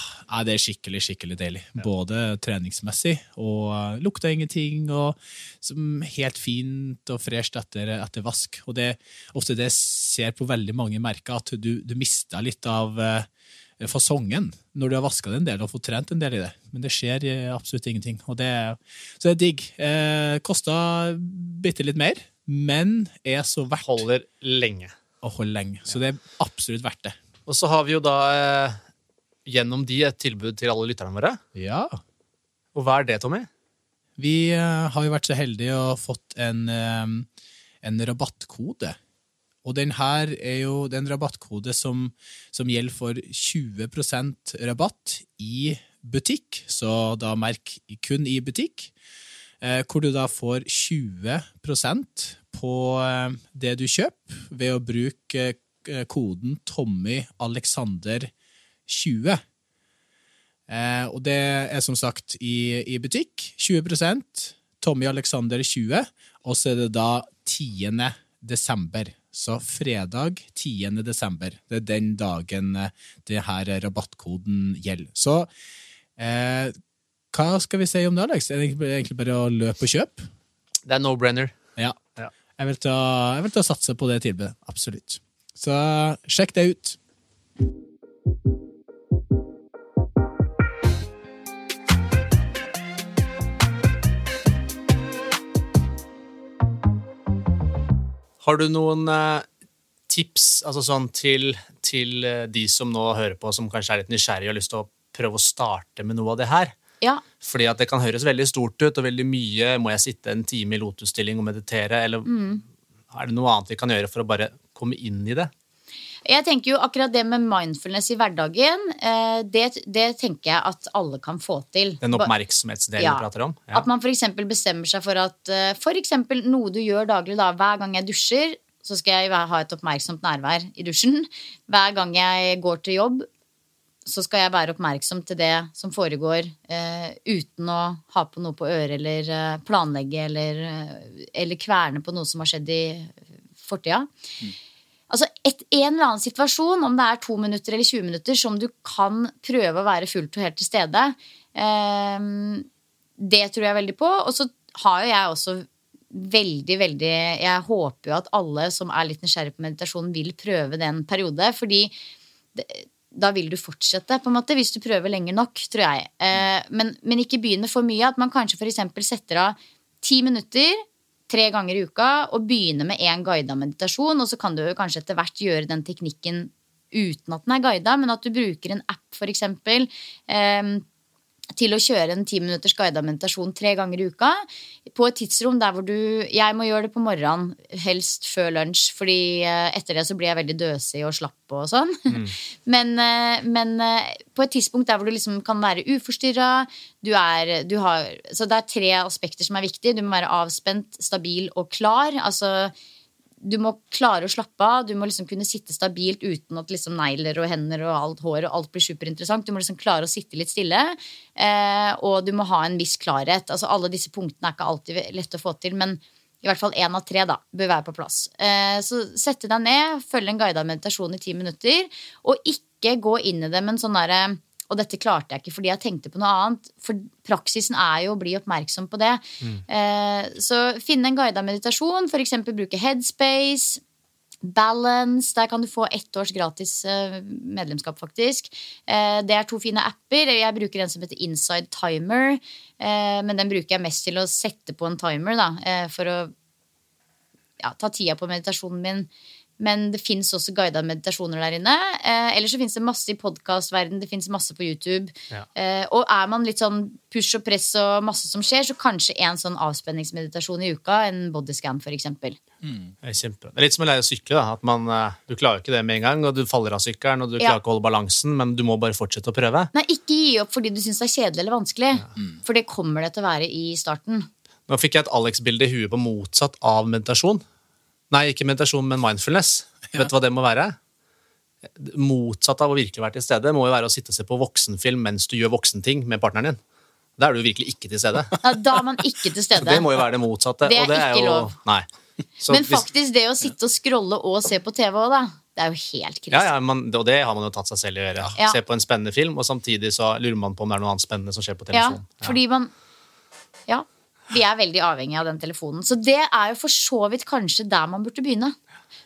det er skikkelig, skikkelig deilig. Både treningsmessig og lukta ingenting, og som helt fint og fresht etter, etter vask. Og det ofte det ser på veldig mange merker, at du, du mister litt av uh, fasongen når du har vaska det en del og fått trent en del i det. Men det skjer eh, absolutt ingenting. Og det, så det er digg. Eh, Kosta bitte litt mer, men er så verdt Holder lenge. å holde lenge. Så det er absolutt verdt det. Og så har vi jo da eh, gjennom de et tilbud til alle lytterne våre. Ja. Og hva er det, Tommy? Vi eh, har jo vært så heldige og fått en, eh, en rabattkode. Og den her er jo er rabattkode som, som gjelder for 20% rabatt i butikk, så da merk kun i butikk, eh, hvor du da får 20% på det du kjøper ved å bruke koden Tommy Alexander 20. Eh, og det er som sagt i, i butikk. 20% Tommy Alexander 20, og så er det da 10. desember. Så fredag 10. desember. Det er den dagen eh, det her rabattkoden gjelder. Så eh, hva skal vi si om det, Alex? Er det egentlig- egentlig bare å løpe og kjøpe? Det er no-brainer. Ja. Ja. Jeg, vil ta, jeg vil ta satse på det tilbudet. Absolutt. Så sjekk det ut. Har du noen eh, tips altså sånn, til, til eh, de som nå hører på, som kanskje er litt nysgjerrige og har lyst til å prøve å starte med noe av det her? Ja, Fordi at det kan høres veldig stort ut, og veldig mye Må jeg sitte en time i lotusstilling og meditere, eller er det noe annet vi kan gjøre for å bare komme inn i det? Jeg tenker jo akkurat det med mindfulness i hverdagen, eh, det, det tenker jeg at alle kan få til. Den oppmerksomhetsdelen Ja. du prater om? Ja. At man f.eks. bestemmer seg for at f.eks. for eksempel noe du gjør daglig, da, hver gang jeg dusjer, så skal jeg ha et oppmerksomt nærvær i dusjen. Hver gang jeg går til jobb, så skal jeg være oppmerksom til det som foregår, eh, uten å ha på noe på øret eller eh, planlegge eller, eh, eller kverne på noe som har skjedd i fortida. Altså et, En eller annen situasjon, om det er to minutter eller 20 minutter, som du kan prøve å være fullt og helt til stede. Eh, det tror jeg veldig på. Og så har jo jeg også veldig, veldig Jeg håper jo at alle som er litt nysgjerrig på meditasjon, vil prøve den periode. Fordi det, da vil du fortsette, på en måte, hvis du prøver lenger nok, tror jeg. Eh, men, men ikke begynne for mye. At man kanskje f.eks. setter av ti minutter tre ganger i uka og begynne med én guida meditasjon. Og så kan du kanskje etter hvert gjøre den teknikken uten at den er guida, men at du bruker en app, f.eks. Til å kjøre en ti minutters guidet meditasjon tre ganger i uka. På et tidsrom der hvor du Jeg må gjøre det på morgenen, helst før lunsj, fordi eh, etter det så blir jeg veldig døsig og slapp og sånn. Men, eh, men eh, på et tidspunkt der hvor du liksom kan være uforstyrra du er, du har, Så det er tre aspekter som er viktige. Du må være avspent, stabil og klar. Altså du må klare å slappe av. Du må liksom kunne sitte stabilt uten at liksom negler og hender og alt hår og alt blir superinteressant. Du må liksom klare å sitte litt stille. Eh, og du må ha en viss klarhet. Altså Alle disse punktene er ikke alltid lette å få til, men i hvert fall én av tre da, bør være på plass. Eh, så sette deg ned, følg en guidet meditasjon i ti minutter, og ikke gå inn i det med en sånn derre og dette klarte jeg ikke fordi jeg tenkte på noe annet. For praksisen er jo å bli oppmerksom på det. Eh, så finne en guida meditasjon, f.eks. bruke Headspace. Balance, der kan du få ett års gratis eh, medlemskap, faktisk. Eh, det er to fine apper. Jeg bruker en som heter Inside Timer. Men den bruker jeg mest til å sette på en timer, da, for å ja, ta tida på meditasjonen min. Men det fins også guida meditasjoner der inne. Eh, Eller så fins det masse i podkastverden, det fins masse på YouTube. Ja. Eh, og er man litt sånn push og press og masse som skjer, så kanskje en sånn avspenningsmeditasjon i uka, en bodyscan f.eks. Det er kjempe. Det er litt som å lære å sykle. da, at man, eh, Du klarer ikke det med en gang, og du faller av sykkelen, og du Ja. klarer ikke å holde balansen, men du må bare fortsette å prøve. Nei, ikke gi opp fordi du syns det er kjedelig eller vanskelig. For det kommer det til å være i starten. Nå fikk jeg et Alex-bilde i huet på motsatt av meditasjon. Nei, ikke meditasjon, men mindfulness. Vet du hva det må være? Motsatt av å virkelig være til stede må jo være å sitte og se på voksenfilm mens du gjør voksenting med partneren din. Da er du virkelig ikke til stede. Ja, Da er man ikke til stede. Det må jo være det motsatte. Det er og det er ikke jo, lov. Nei. Så Men faktisk, det å sitte og scrolle og se på TV òg, da. Det er jo helt krise. Ja, ja, man, og det har man jo tatt seg selv i å gjøre. Ja. Se på en spennende film, og samtidig så lurer man på om det er noe annet spennende som skjer på Ja, fordi man Ja. Vi er veldig avhengig av den telefonen. Så det er jo for så vidt kanskje der man burde begynne.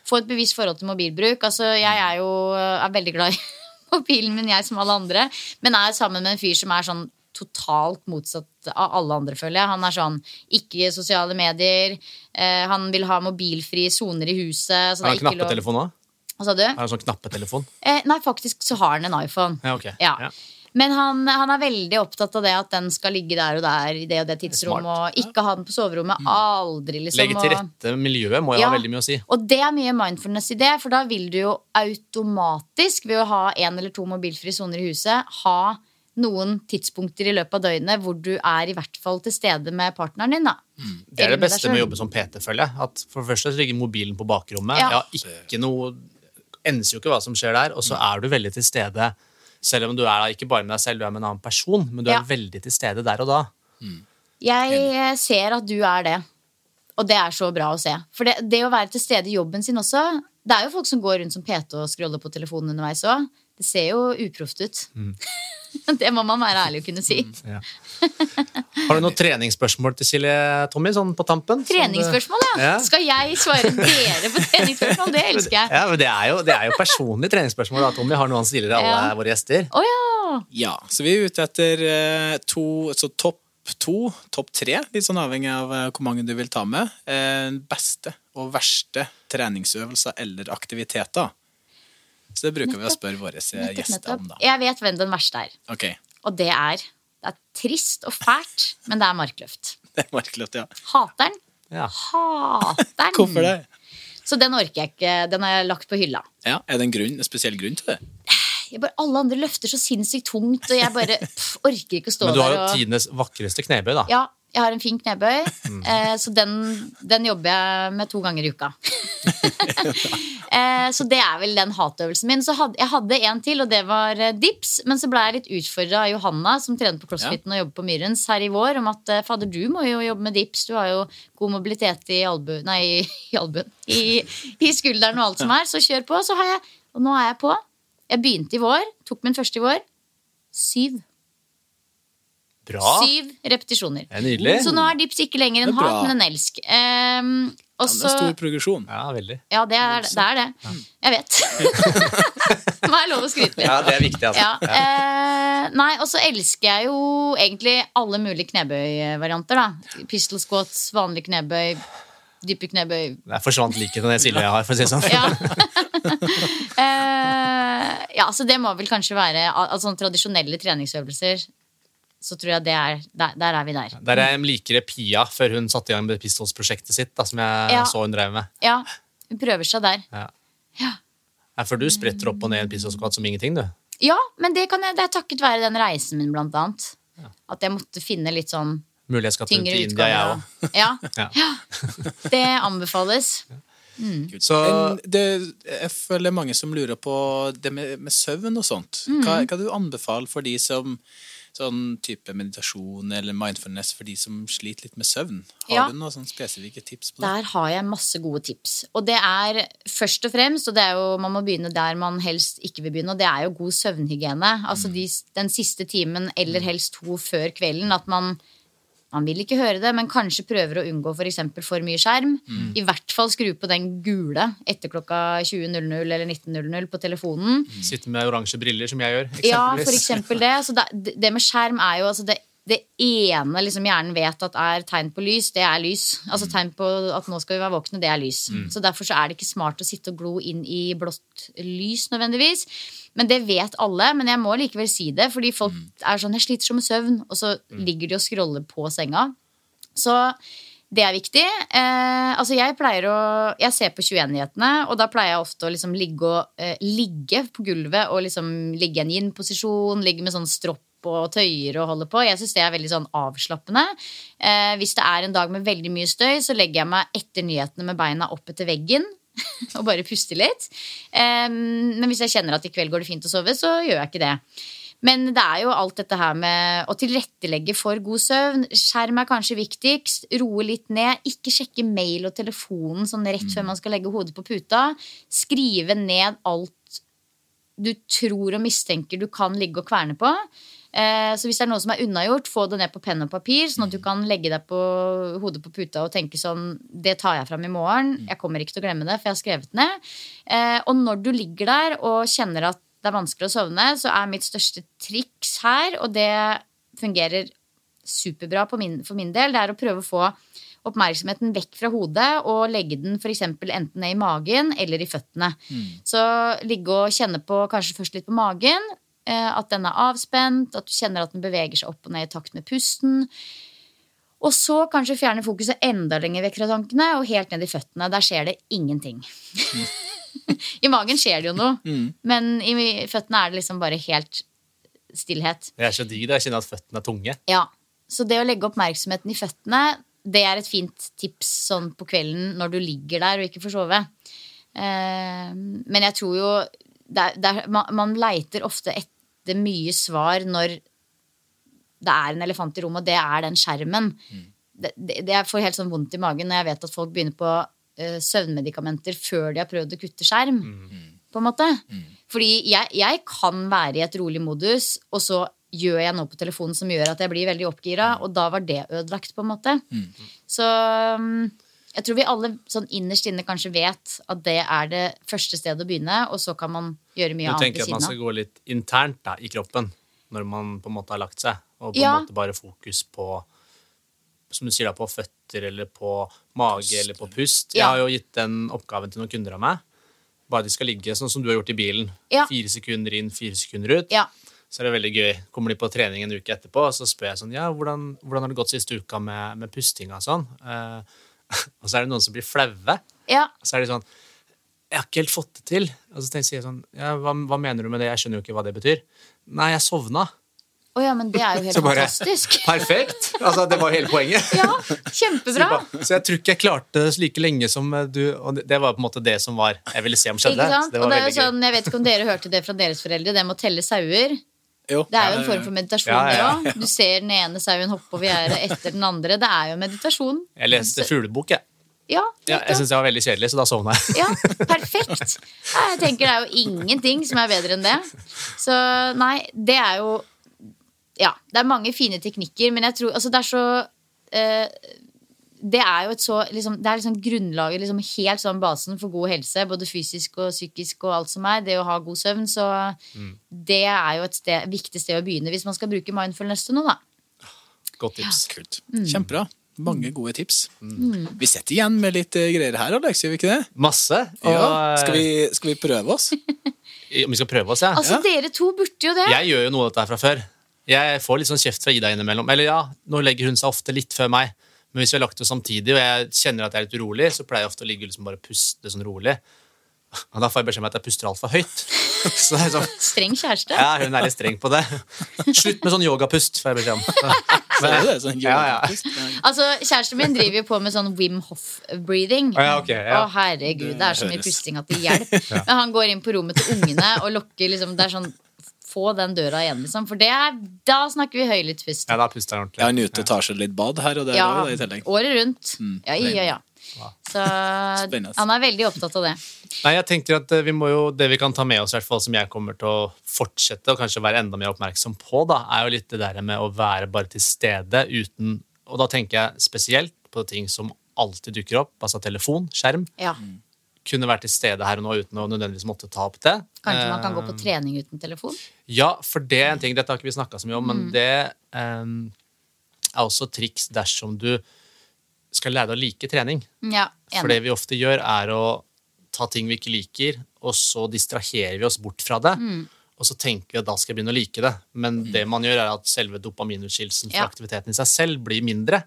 Få et bevisst forhold til mobilbruk. Altså, jeg er jo er veldig glad i mobilen min, jeg som alle andre. Men er sammen med en fyr som er sånn totalt motsatt av alle andre, føler jeg. Han er sånn ikke sosiale medier. Eh, han vil ha mobilfrie soner i huset. Så Har det han er ikke knappetelefon òg? Hva sa du? Har han sånn knappetelefon? Eh, nei, faktisk så har han en iPhone. Ja, ok. Ja. Ja. Men han, han er veldig opptatt av det at den skal ligge der og der i det og det tidsrom. Og ikke ha den på soverommet. Aldri, liksom. Legge til rette miljøet må jo Ja. ha veldig mye å si. Og det er mye mindfulness i det, for da vil du jo automatisk, ved å ha én eller to mobilfrie soner i huset, ha noen tidspunkter i løpet av døgnet hvor du er i hvert fall til stede med partneren din. da. Det er det beste med å jobbe som PT, føler jeg. At for det første ligger mobilen på bakrommet. Ja. Ja. ikke noe Enser jo ikke hva som skjer der, og så er du veldig til stede. Selv om du er da ikke bare med deg selv, du er med en annen person, men du Ja. er veldig til stede der og da. Jeg eh, ser at du er det. Og det er så bra å se. For det, det å være til stede i jobben sin også Det er jo folk som går rundt som PT og scroller på telefonen underveis òg. Det ser jo uproft ut. det må man være ærlig og kunne si. Ja. Har du noen treningsspørsmål til Silje, Tommy, sånn på tampen? Treningsspørsmål, ja. Ja. Skal jeg svare dere på treningsspørsmål? Det elsker jeg. Ja, men det er jo, det er jo personlige treningsspørsmål. da, Tommy har noe han stiller til alle Ja. våre gjester. Oh, ja! Ja, så vi er ute etter eh, to, så topp to, topp tre, litt sånn avhengig av eh, hvor mange du vil ta med. Eh, beste og verste treningsøvelser eller aktiviteter. Så det bruker vi å spørre våre eh, gjester om, da. Jeg vet hvem den verste er. Okay. Og det er Det er trist og fælt, men det er markløft. det er Markløft, ja. Hater den. Ja. Hater den. Hvorfor det? Så den orker jeg ikke. Den har jeg lagt på hylla. Ja, Er det en, grunn, en spesiell grunn til det? Jeg bare, alle andre løfter så sinnssykt tungt, og jeg bare pff, orker ikke å stå Men du har jo og tidenes vakreste knebøy, da. Ja, jeg har en fin knebøy, Mm. eh, så den, den jobber jeg med to ganger i uka. eh, så det er vel den hatøvelsen min. Så hadde, jeg hadde en til, og det var eh, dips. Men så ble jeg litt utfordra av Johanna, som trener på CrossFiten og jobber på Myrens her i vår, om at eh, fader, du må jo jobbe med dips. Du har jo god mobilitet i albu... Nei, i albuen. I, I skulderen og alt som er. Så kjør på. Så har jeg, og nå er jeg på. Jeg begynte i vår. Tok min første i vår. Syv. Bra! Syv repetisjoner. Det er nydelig. Så nå er dips ikke lenger en er hat, men en elsk. Um, Ja, det så er stor progresjon. Ja, veldig. Ja, det er det. Er det. Jeg vet. det må jeg lov å skryte litt. Ja, det er viktig, altså. Ja, eh, nei, og så elsker jeg jo egentlig alle mulige knebøyvarianter. da. Pistol squats, vanlig knebøy, dype knebøy. Der forsvant liket til det Silje jeg har, for å si det sånn. Ja. Eh, ja, så det må vel kanskje være altså, tradisjonelle treningsøvelser. Så tror jeg det er Der, der er vi der. Der er jeg likere Pia før hun satte i gang med Pistols-prosjektet sitt, da, som jeg Ja. så hun drev med. Ja, hun prøver seg der. Ja. Ja. Ja, for du spretter opp og ned en pistolskvatt som ingenting, du. Ja, men det, kan jeg, det er takket være den reisen min, blant annet. At jeg måtte finne litt sånn Mulig jeg skal til til India, jeg utgaver. òg. Ja, Ja. det anbefales. Så Men det, jeg føler mange som lurer på det med, med søvn og sånt. Mm. Hva kan du anbefale for de som sånn type meditasjon eller mindfulness for de som sliter litt med søvn? Har Ja. du noen sånn spesifikke tips på det? Der har jeg masse gode tips. Og det er først og fremst, og det er jo, man må begynne der man helst ikke vil begynne, og det er jo god søvnhygiene. Altså de, den siste timen eller helst to før kvelden. At man man vil ikke høre det, men kanskje prøver å unngå for, for mye skjerm. I hvert fall skru på den gule etter klokka 20.00 eller 19.00 på telefonen. sitte med oransje briller, som jeg gjør. Ja, for eksempel det. Så det, det med skjerm er jo altså det, det ene liksom hjernen vet at er tegn på lys, det er lys. Altså tegn på at nå skal vi være våkne, det er lys. Så derfor så er det ikke smart å sitte og glo inn i blått lys nødvendigvis. Men det vet alle, men jeg må likevel si det, fordi folk er sånn 'jeg sliter så med søvn', og så ligger de og scroller på senga. Så det er viktig. Eh, altså jeg pleier å Jeg ser på 21-nyhetene, og da pleier jeg ofte å liksom ligge, og, eh, ligge på gulvet og liksom ligge i en yin-posisjon, ligge med sånn stropp og tøyer og holde på. Jeg syns det er veldig sånn avslappende. Eh, hvis det er en dag med veldig mye støy, så legger jeg meg etter nyhetene med beina opp etter veggen. og bare puste litt. Um, men hvis jeg kjenner at i kveld går det fint å sove, så gjør jeg ikke det. Men det er jo alt dette her med å tilrettelegge for god søvn. Skjerm er kanskje viktigst. Roe litt ned. Ikke sjekke mail og telefonen sånn rett før man skal legge hodet på puta. Skrive ned alt du tror og mistenker du kan ligge og kverne på. Eh, Så hvis det er noe som er unnagjort, få det ned på penn og papir, sånn at du kan legge deg på hodet på puta og tenke sånn Det tar jeg fram i morgen. Jeg kommer ikke til å glemme det, for jeg har skrevet det ned. Eh, Og når du ligger der og kjenner at det er vanskelig å sovne, så er mitt største triks her, og det fungerer superbra på min, for min del, det er å prøve å få oppmerksomheten vekk fra hodet og legge den for eksempel enten ned i magen eller i føttene. Så ligge og kjenne på kanskje først litt på magen, at den er avspent, at du kjenner at den beveger seg opp og ned i takt med pusten. Og så kanskje fjerne fokuset enda lenger vekk fra tankene og helt ned i føttene. Der skjer det ingenting. I magen skjer det jo noe, men i føttene er det liksom bare helt stillhet. Det er så digg. Jeg kjenner at føttene er tunge. Ja, Så det å legge oppmerksomheten i føttene, det er et fint tips sånn på kvelden når du ligger der og ikke får sove. Eh, men jeg tror jo det er, det er, man, man leiter ofte etter mye svar når det er en elefant i rommet, og det er den skjermen. Det, det, det jeg får helt sånn vondt i magen når jeg vet at folk begynner på uh, søvnmedikamenter før de har prøvd å kutte skjerm. På en måte. Fordi jeg, jeg kan være i et rolig modus, og så gjør jeg noe på telefonen som gjør at jeg blir veldig oppgira, og da var det ødelagt, på en måte. Så um, jeg tror vi alle sånn innerst inne kanskje vet at det er det første stedet å begynne, og så kan man gjøre mye Du annet tenker at man skal gå litt internt da, i kroppen når man på en måte har lagt seg, og på Ja. en måte bare fokus på som du sier da, på føtter eller på mage eller på pust. Jeg har jo gitt den oppgaven til noen kunder av meg. Bare de skal ligge sånn som du har gjort i bilen. Ja. Fire sekunder inn, fire sekunder ut. Ja. Så er det veldig gøy. Kommer de på trening en uke etterpå, og så spør jeg sånn Ja, hvordan, hvordan har det gått siste uka med, med pustinga og sånn? Eh, og så er det noen som blir flaue. ja. Og så er de sånn Jeg har ikke helt fått det til. Og så tenker jeg sånn ja, hva, hva mener du med det? Jeg skjønner jo ikke hva det betyr. Nei, jeg sovna. Å ja, men det er jo helt bare- fantastisk. Perfekt! Altså, det var hele poenget. Ja, kjempebra. så jeg tror ikke jeg klarte det like lenge som eh, du. Og det- var på en måte det som var jeg ville se om skjedde. Ikke sant? Det Og det er jo sånn, jeg vet ikke om dere hørte det fra deres foreldre, det med å telle sauer. Jo. Det er jo en form for meditasjon, Ja, ja, òg. Du ser den ene sauen hoppe over gjerdet etter den andre. Det er jo meditasjon. Jeg leste fuglebok, jeg. Ja, Ja, jeg syns det var veldig kjedelig, så da sovna jeg. ja, perfekt. Jeg tenker det er jo ingenting som er bedre enn det. Så nei, det er jo Ja, det er mange fine teknikker, men jeg tror Altså, det er så eh, det er jo et så liksom, Det er liksom grunnlaget, liksom helt sånn basen for god helse, både fysisk og psykisk og alt som er. Det å ha god søvn. Så det er jo et sted, viktig sted å begynne hvis man skal bruke mindfulness til noe, da. Godt tips. Kult. Mm. Kjempebra. Mange gode tips. Vi setter igjen med litt eh, greier her, Alex, gjør vi ikke det? Masse. Og Ja. eh, Skal, vi, skal vi prøve oss? om vi skal prøve oss, ja. Altså, Ja. dere to burde jo det. Jeg gjør jo noe av dette her fra før. Jeg får litt sånn kjeft fra Ida innimellom. Eller ja, nå legger hun seg ofte litt før meg. Men hvis vi har lagt oss samtidig, og jeg kjenner at jeg er litt urolig, så pleier jeg ofte å ligge liksom bare puste sånn rolig. Og da får jeg beskjed om at jeg puster altfor høyt. Så det er sånn, Streng kjæreste. ja, hun er litt streng på det. Slutt med sånn yogapust, får jeg beskjed om. Det sånn Ja, ja. Altså, Kjæresten min driver jo på med sånn Wim Hoff-breathing. Å, ja, okay, ja. Å, herregud, det er så mye pusting at det hjelper. Men han går inn på rommet til ungene og lokker liksom, Det er sånn Få den døra igjen, liksom. For det er, da snakker vi høylyttspust. Ja, da puster jeg ordentlig. Jeg er ute og tar seg litt bad her og der Ja, også, i tillegg. året rundt. Ja, ja, ja. Så Spennende. han er veldig opptatt av det. Nei, jeg tenker at eh, vi må jo, Det vi kan ta med oss, i hvert fall som jeg kommer til å fortsette og kanskje være enda mer oppmerksom på, da, er jo litt det der med å være bare til stede uten Og da tenker jeg spesielt på ting som alltid dukker opp, altså telefon, skjerm. Ja. Kunne vært til stede her og nå uten å nødvendigvis måtte ta opp det. Kanskje man kan gå på Eh, trening uten telefon? Ja, for det er en ting, dette har ikke vi snakka så mye om, Mm. men det um, er også triks dersom du skal lære deg å like trening. Ja, For det vi ofte gjør, er å ta ting vi ikke liker, og så distraherer vi oss bort fra det. Mm. Og så tenker vi at da skal jeg begynne å like det. Men det man gjør, er at selve dopaminutskillelsen fra Ja. aktiviteten i seg selv blir mindre.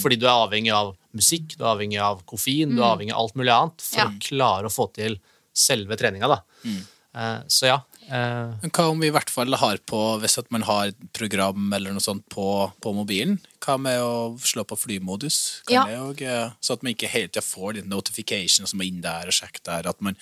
Fordi du er avhengig av musikk, du er avhengig av koffein, du er avhengig av alt mulig annet for Mm. Ja. å klare å få til selve treninga. Da. Eh, så ja. Eh, Men hva om vi i hvert fall har på, hvis at man har et program eller noe sånt på, på mobilen? Hva med å slå på flymodus? Kan Ja. det også, eh, så at man ikke hele tida får den notification som er inn der og sjekke der. At man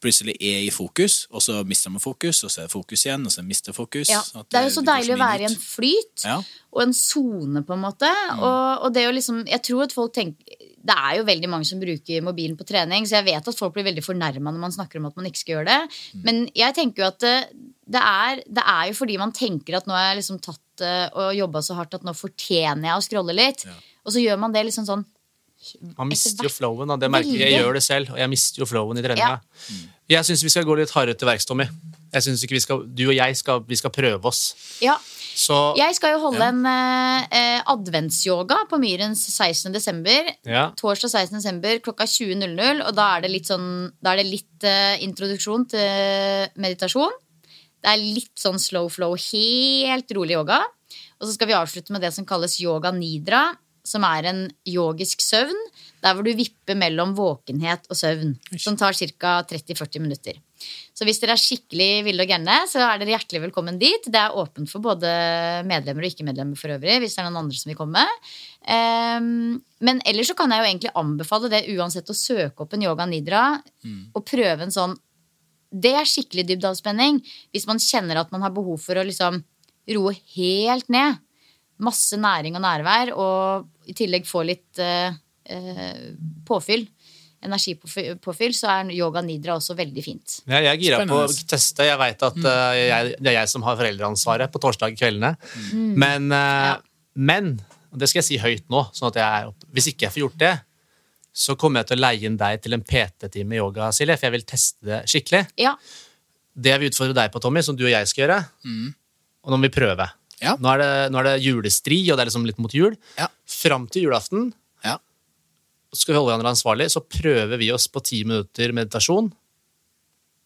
plutselig er i fokus, og så mister man fokus, og så er det fokus igjen, og så mister fokus. Ja. at Det er jo så deilig å være i en flyt Ja. og en sone, på en måte. Og, og det å liksom Jeg tror at folk tenker Det er jo veldig mange som bruker mobilen på trening, så jeg vet at folk blir veldig fornærma når man snakker om at man ikke skal gjøre det. Men jeg tenker jo at det, det, er, det er jo fordi man tenker at nå har jeg liksom tatt eh, og jobba så hardt at nå fortjener jeg å scrolle litt. Og så gjør man det liksom sånn Man mister jo flowen. Da. Det merker jeg. jeg gjør det selv, og jeg mister jo flowen i treninga. Ja. Jeg syns vi skal gå litt hardere til verks, Tommy. Jeg synes ikke vi skal, Du og jeg skal, vi skal prøve oss. Ja. Så Jeg skal jo holde en eh, eh, adventsyoga på Myrens 16. desember. ja. Torsdag 16. desember klokka 20.00. Og da er det litt sånn Da er det litt eh, introduksjon til meditasjon. Det er litt sånn slow flow, helt rolig yoga. Og så skal vi avslutte med det som kalles yoga nidra, som er en yogisk søvn. Der hvor du vipper mellom våkenhet og søvn. Som tar ca. 30-40 minutter. Så hvis dere er skikkelig ville og gærne, så er dere hjertelig velkommen dit. Det er åpent for både medlemmer og ikke-medlemmer for øvrig. hvis det er noen andre som vil komme. Um, men ellers så kan jeg jo egentlig anbefale det uansett å søke opp en yoga nidra og prøve en sånn Det er skikkelig dybdeavspenning hvis man kjenner at man har behov for å liksom roe helt ned. Masse næring og nærvær, og i tillegg få litt uh, uh, påfyll. Energipåfyll, så er yoga nidra også veldig fint. Ja, jeg er gira på å teste. Jeg vet at eh, jeg, det er jeg som har foreldreansvaret på torsdag kveldene. Mm. Men, eh, men og det skal jeg si høyt nå, sånn at jeg er opp. hvis ikke jeg får gjort det, så kommer jeg til å leie inn deg til en PT-time i yoga, Silje, for jeg vil teste det skikkelig. Ja, Det jeg vil utfordre deg på, Tommy, som du og jeg skal gjøre, og nå må vi prøve. Ja. Nå, er det, nå er det julestri, og det er liksom litt mot jul. Ja. Fram til julaften Ja. Skal vi holde hverandre ansvarlig, så prøver vi oss på ti minutter meditasjon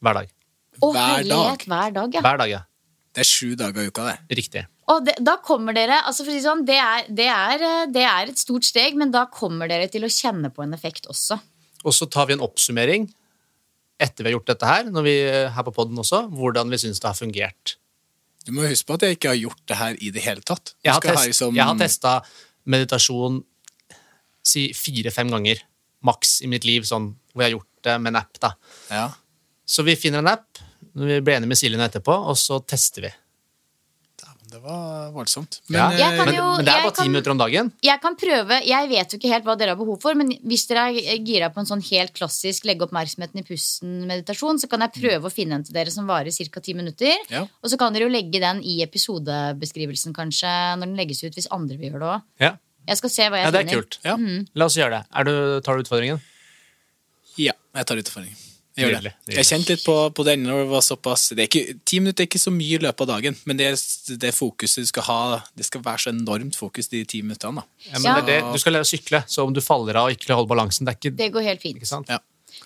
hver dag. Å, Hver dag. hver dag, ja. Hver dag, ja. Det er sju dager i uka, det. Riktig. Og det, da kommer dere altså for å si sånn, det er, det, er, eh, det er et stort steg, men da kommer dere til å kjenne på en effekt også. Og så tar vi en oppsummering etter vi har gjort dette her, når vi er her på podden også, hvordan vi syns det har fungert. Du må huske på at jeg ikke har gjort det her i det hele tatt. Jeg har, test, liksom- jeg har testa meditasjon si fire-fem ganger maks i mitt liv, sånn, hvor jeg har gjort det med en app. da. Ja. Så vi finner en app, når vi blir enige med Siljen etterpå, og så tester vi. Det var voldsomt. Ja. jo, Men, men det er bare ti minutter om dagen. Jeg kan prøve, jeg vet jo ikke helt hva dere har behov for, men hvis dere er gira på en sånn helt klassisk legge oppmerksomheten i pusten-meditasjon, så kan jeg prøve å finne en til dere som varer ca. ti minutter. Ja. Og så kan dere jo legge den i episodebeskrivelsen kanskje, når den legges ut, hvis andre vil gjøre det òg. Ja, Jeg skal se hva jeg ja det er finner. kult. Ja. La oss gjøre det. Er du, tar du utfordringen? Ja, jeg tar utfordringen. Jeg gjør det. Jeg kjente litt på, på den når det var såpass det er ikke, Ti minutter er ikke så mye i løpet av dagen, men det, det fokuset du skal ha Det skal være så enormt fokus de ti minuttene. da. Ja, men Ja. det er det. Du skal lære å sykle, så om du faller av og ikke holder balansen, det er ikke, Det går helt fint. ikke sant? Ja.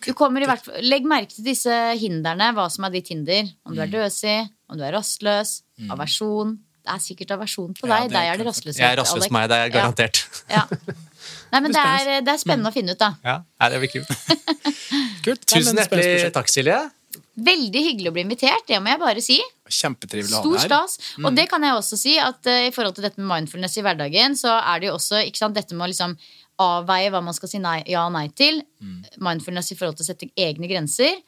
Du kommer i hvert fall, Legg merke til disse hindrene, hva som er ditt hinder. Om du Mm. er døsig, om du er rastløs, aversjon, det er sikkert aversjon på Ja, deg. det deg er det jeg rastløshet. Jeg er rastløs meg, det er garantert. Ja. Nei, men det er, det er spennende å finne ut, da. Ja, Nei, det blir kult. Kult. Tusen hjertelig takk, Silje. Veldig hyggelig å bli invitert, det må jeg bare si. Kjempetrivelig å ha Stor deg her. stas. Og det kan jeg også si, at uh, i forhold til dette med mindfulness i hverdagen, så er det jo også ikke sant, dette med å liksom avveie hva man skal si nei, ja og nei til. Mindfulness i forhold til å sette egne grenser.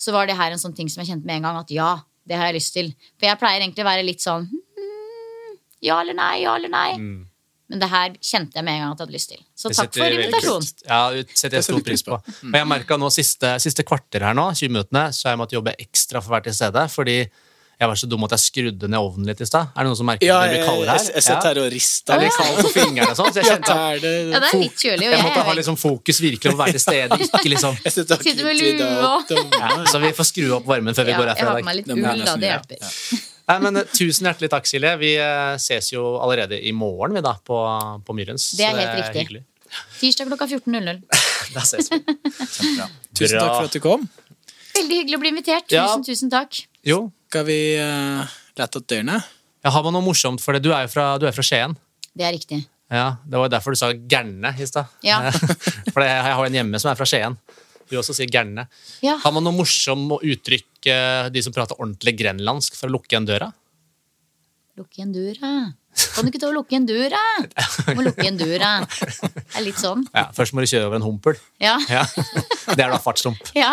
Så var det her en sånn ting som jeg kjente med en gang at ja, det har jeg lyst til. For jeg pleier egentlig å være litt sånn hmm, ja eller nei, ja eller nei. Men det her kjente jeg med en gang at jeg hadde lyst til. Så Det takk for invitasjonen. Ja, det setter jeg stor pris på. Og jeg merka nå siste, siste kvarter her nå, 20 minuttene, så har jeg måttet jobbe ekstra for å være til stede. Fordi jeg var så dum at jeg skrudde ned ovnen litt i stad. Er det noen som merker Ja, at det jeg, blir kaldere her? jeg sitter her og rister. Det blir kaldt på fingrene og sånn, så jeg kjente at det, Ja, det er litt kjølig. Og jeg måtte ha jeg, liksom fokus virkelig på å være til stede. Ikke liksom jeg sitter med lue og- ja, Så vi får skru opp varmen før vi går jeg herfra har i dag. Jeg litt på meg litt ull, da. Det hjelper. Nei, men eh, Tusen hjertelig takk, Silje. Vi eh, ses jo allerede i morgen vi da, på, på Myrens. Det er Så helt riktig. hyggelig. Tirsdag klokka 14.00. Da ses vi. Kjempebra. Tusen takk for at du kom. Veldig hyggelig å bli invitert. Ja. Tusen, tusen takk. Jo, Skal vi uh, lette opp dørene? jeg har man noe morsomt for det. Du er jo fra, du er fra Skien. Det er riktig. Ja, Det var jo derfor du sa gærne i stad. Ja. For jeg har en hjemme som er fra Skien. Du også sier gærne. Ja. Har man noe morsomt å uttrykke de som prater ordentlig grenlandsk, for å lukke igjen døra? Lukke igjen døra. Kan du ikke ta og lukke igjen døra? Du må lukke igjen døra. Det er litt sånn. Ja, Først må du kjøre over en humpel. Ja. Ja. Det er da fartsstump. ja.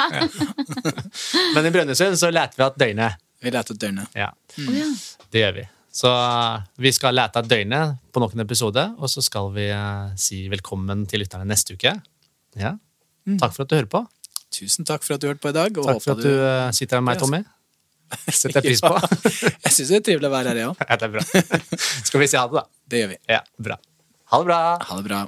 Men i Brønnøysund så leter vi at døgnet. Vi leter døgnet. Ja, Mm. det gjør vi. Så uh, vi skal lete at døgnet på noen episode, og så skal vi uh, si velkommen til lytterne neste uke. Ja. Takk for at du hører på. Tusen takk for at du hørte på i dag. Og Takk for at du uh, sitter her med meg, Tommy. Setter jeg pris på. Jeg syns det er trivelig å være her, jeg òg. Ja, det er bra. Skal vi si ha det, da? Det gjør vi. Ja, bra. Ha det bra. Ha det bra.